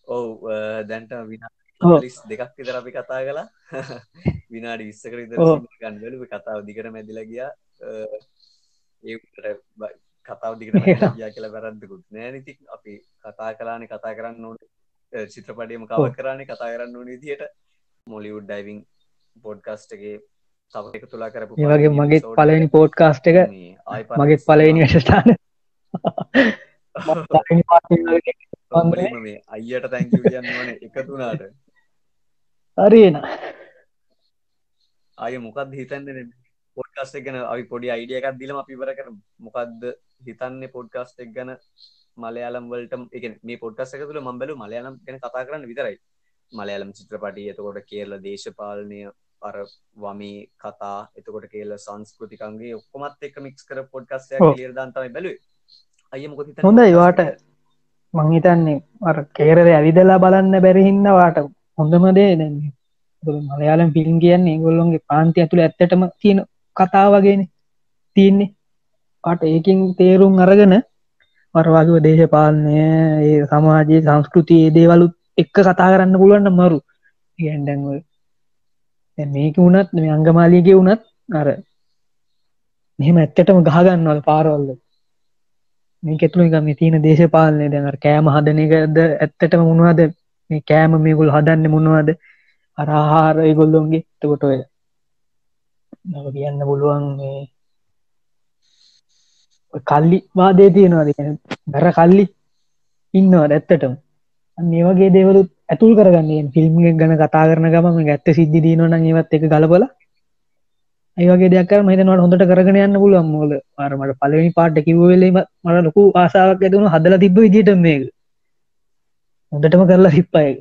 ඔව් අ, දැන්ට විනා ඔව්. ලිස් දෙකක් විතර අපි කතා කලා *laughs* විනාඩි විස්සක විතර ඔව්. ගන්වලු කතාව දිගට මැදිල ගියා බ- කතාව මැදිලා ගියා කියලා වැරද්දකුත් නෑනති අපි කතා කලාන කතා කරන්න ඕන චිත්‍රපටියම කව ඔව්. කරන්නේ කතා කරන්න ඕන විදියට මොලිවුඩ් ඩයිවිං පොඩ්කස්ටගේ තව එක තුලා කරපු ඒවගේ පළවෙනි මගේ episode පලනි එක පෝට් එක ආයි මගේ ඉස්සරහා පලනි ශෂ්ඨාන මුලින්ම මේ අයියට තැංක කියන්න ඕන එකතුනාට හරින අය මොකක්ද හිතන්දන පොඩ්කස්ට ගැන අපි පොඩි අයිඩිය එකක් දිලම පිවර කර මොකක්ද හිතන්නේ පොඩ්කාස්ට එක් ගැන? මලයාලම් වලට එක මේ පොඩ්කස් එක තුළ මම්බලු මලයාලම් ගැන කතා කරන්න විතරයි. මලයාලම් චිත්‍රපටි එතකොට කියරල දේශපාලනය අර වමී කතා එතකොට කියල සංස්කෘතිකන්ගේ ඔක්කොමත් එක මික්ස් කර පොඩ්කස්ය ඔව්. ලියර දන්තමයි බැලු අය මොක හොඳයි වාට මංහිතන්නේ අර කේරද ඇවිදලා බලන්න බැරිහින්න වාට හොඳමදේ දැන්නේ මලයාලම් පිල්ම් කියන්නේ ගොල්ලොන්ගේ පාන්ති ඇතුළ ඇත්තටම තියෙන කතා වගේන තියන්නේ. අට ඒකින් තේරුම් අරගෙන වරවාගව දේශපාලනය ඒ සමාජයේ සංස්කෘතියේ දේවලුත් එක්ක කතා කරන්න පුළුවන්න මරු. ගැන්ඩැන්ව මේක වුණත් මේ අංගමාලියගේ වුණත් අර මෙහෙම ඇත්තටම ගහගන්නවල් පාරවල්ල මේ කෙතුළ එක මේ තියෙන දේශපාලනය දැනර කෑම හදන එකද ඇත්තටම මුණවාද මේ කෑම මේගුල් හදන්න මුණවාද අරහාර ගොල්ලොන්ගේ තකොට ඔය නව කියන්න පුළුවන් මේ ඔය කල්ලි වාදය තියෙනවාද? බැර කල්ලි ඉන්නවාද ඇත්තටම? මේ වගේ දේවලුත් ඇතුල් කරගන්නේ. ෆිල්ම් ගැන කතා කරන ගම ඇත්ත සිද්ධි දීනවන ඒවත් එක ගලබල ඒවගේ දෙයක් මහිතනවට හොඳට කරගෙන යන්න පුළුවන් මෝල අරමට පලවෙනි පාට කිව්වෙලීම මට ලොකු ආසාාවක් ඇතුුණු හදල තිබ විදිට මේක. හොඳටම කරලා සිප්පයක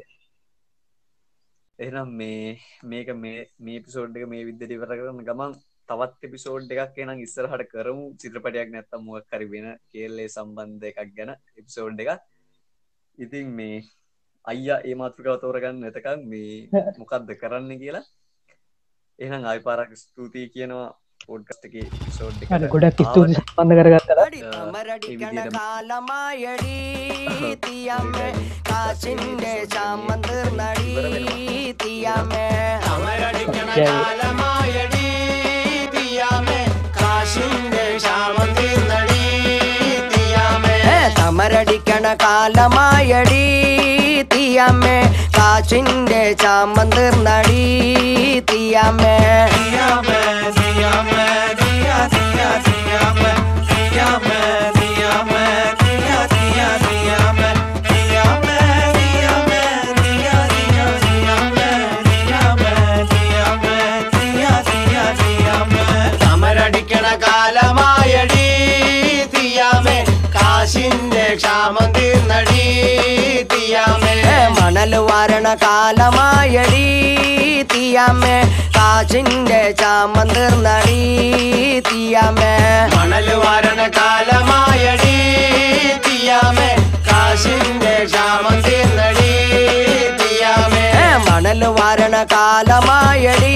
එනම් මේ මේක මේ මේ පිසෝඩ් එක මේ විද්‍යට ඉවර කරන ගමන් තවත් එපිසෝඩ් එකක් එනම් ඉස්සරහට කරමු. චිත්‍රපටයක් නැත්තම් මුවක් කරි වෙන කෙල්ලේ සම්බන්ධ එකක් ගැන එපිසෝඩ් එක ඉතින් මේ අයියා ඒ මාතෘකාව තෝරගන්න නැතකම් මේ *laughs* මොකක්ද කරන්න කියලා. එහම් අයි පාරක් ස්තුතියි කියනවා පොඩ්ගස්ටක සෝඩ් ගොඩක් ස්තුති පන්න කරගත්තර කාලමයඩීතියම කාසින්ඩේ සාමන්දර් නඩීතියම අමරඩිකන කාලමයඩීතියම කාසින්ඩේ සාමන්දිර් නඩීතියම තමරඩිකන කාලමයඩී തീയമ്മേ കാശിന്റെ ചാമ്പന്ത് നടി തീയമ്മേ. സമരടിക്കണ കാലമായടി കാശിന്റെ കാലമായടി തീയാമേ കാശിന്റെ ചാമന്തിർ നടി തീയാമേ മണൽ വരണ കാലമായടി തിയാമേ കാശിന്റെ ക്ഷാമന്തിർ നടി തിയാമേ മണൽ വരണ കാലമായടി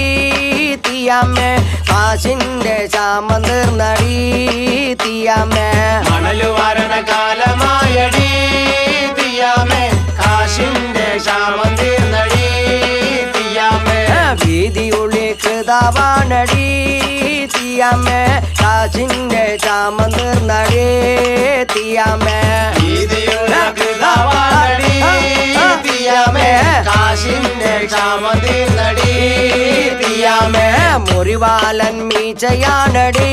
തീയാമേ കാശിന്റെ ചാമന്തിർ നടി തീയാമേ മണൽ വരണ കാലമായടി തീയാമേ കാശിന്റെ ക്ഷാമം തീർന്നടി തീയാമേ ഭീതിയുള്ള കൃതാവാണടി തീയാമേ കാശിന്റെ ക്ഷാമം തീർന്നടി തീയാമേ ഭീതിയുള്ള കൃതാവാണടി തീയാമേ കാശിന്റെ ക്ഷാമം തീർന്നടി തീയാമേ മുറിവാലൻ മീച്ചയാണടി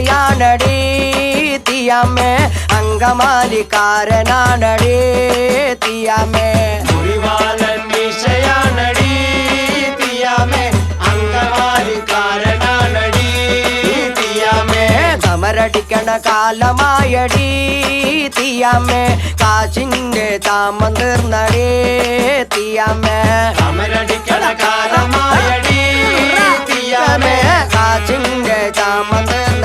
ಯಾನಡೆ ತಿಯಮೆ ಅಂಗಮಾಲಿ ಕಾರಣ ನಡೆ ತಿಯಮೆ ಗುರಿವಾಲ ನಿಶಯ ನಡಿ ತಿಯಮೆ ಅಂಗಮಾಲಿ ಕಾರಣ ನಡಿ ತಿಯಮೆ ಸಮರಟಿಕಣ ಕಾಲಮಾಯಡಿ ತಿಯಮೆ ಕಾಚಿಂಡೆ ತಾಮಂದಿರ್ ನಡೆ ತಿಯಮೆ ಸಮರಟಿಕಣ ಕಾಲಮಾಯಡಿ ತಿಯಮೆ ಕಾಚಿಂಡೆ ತಾಮಂದಿರ್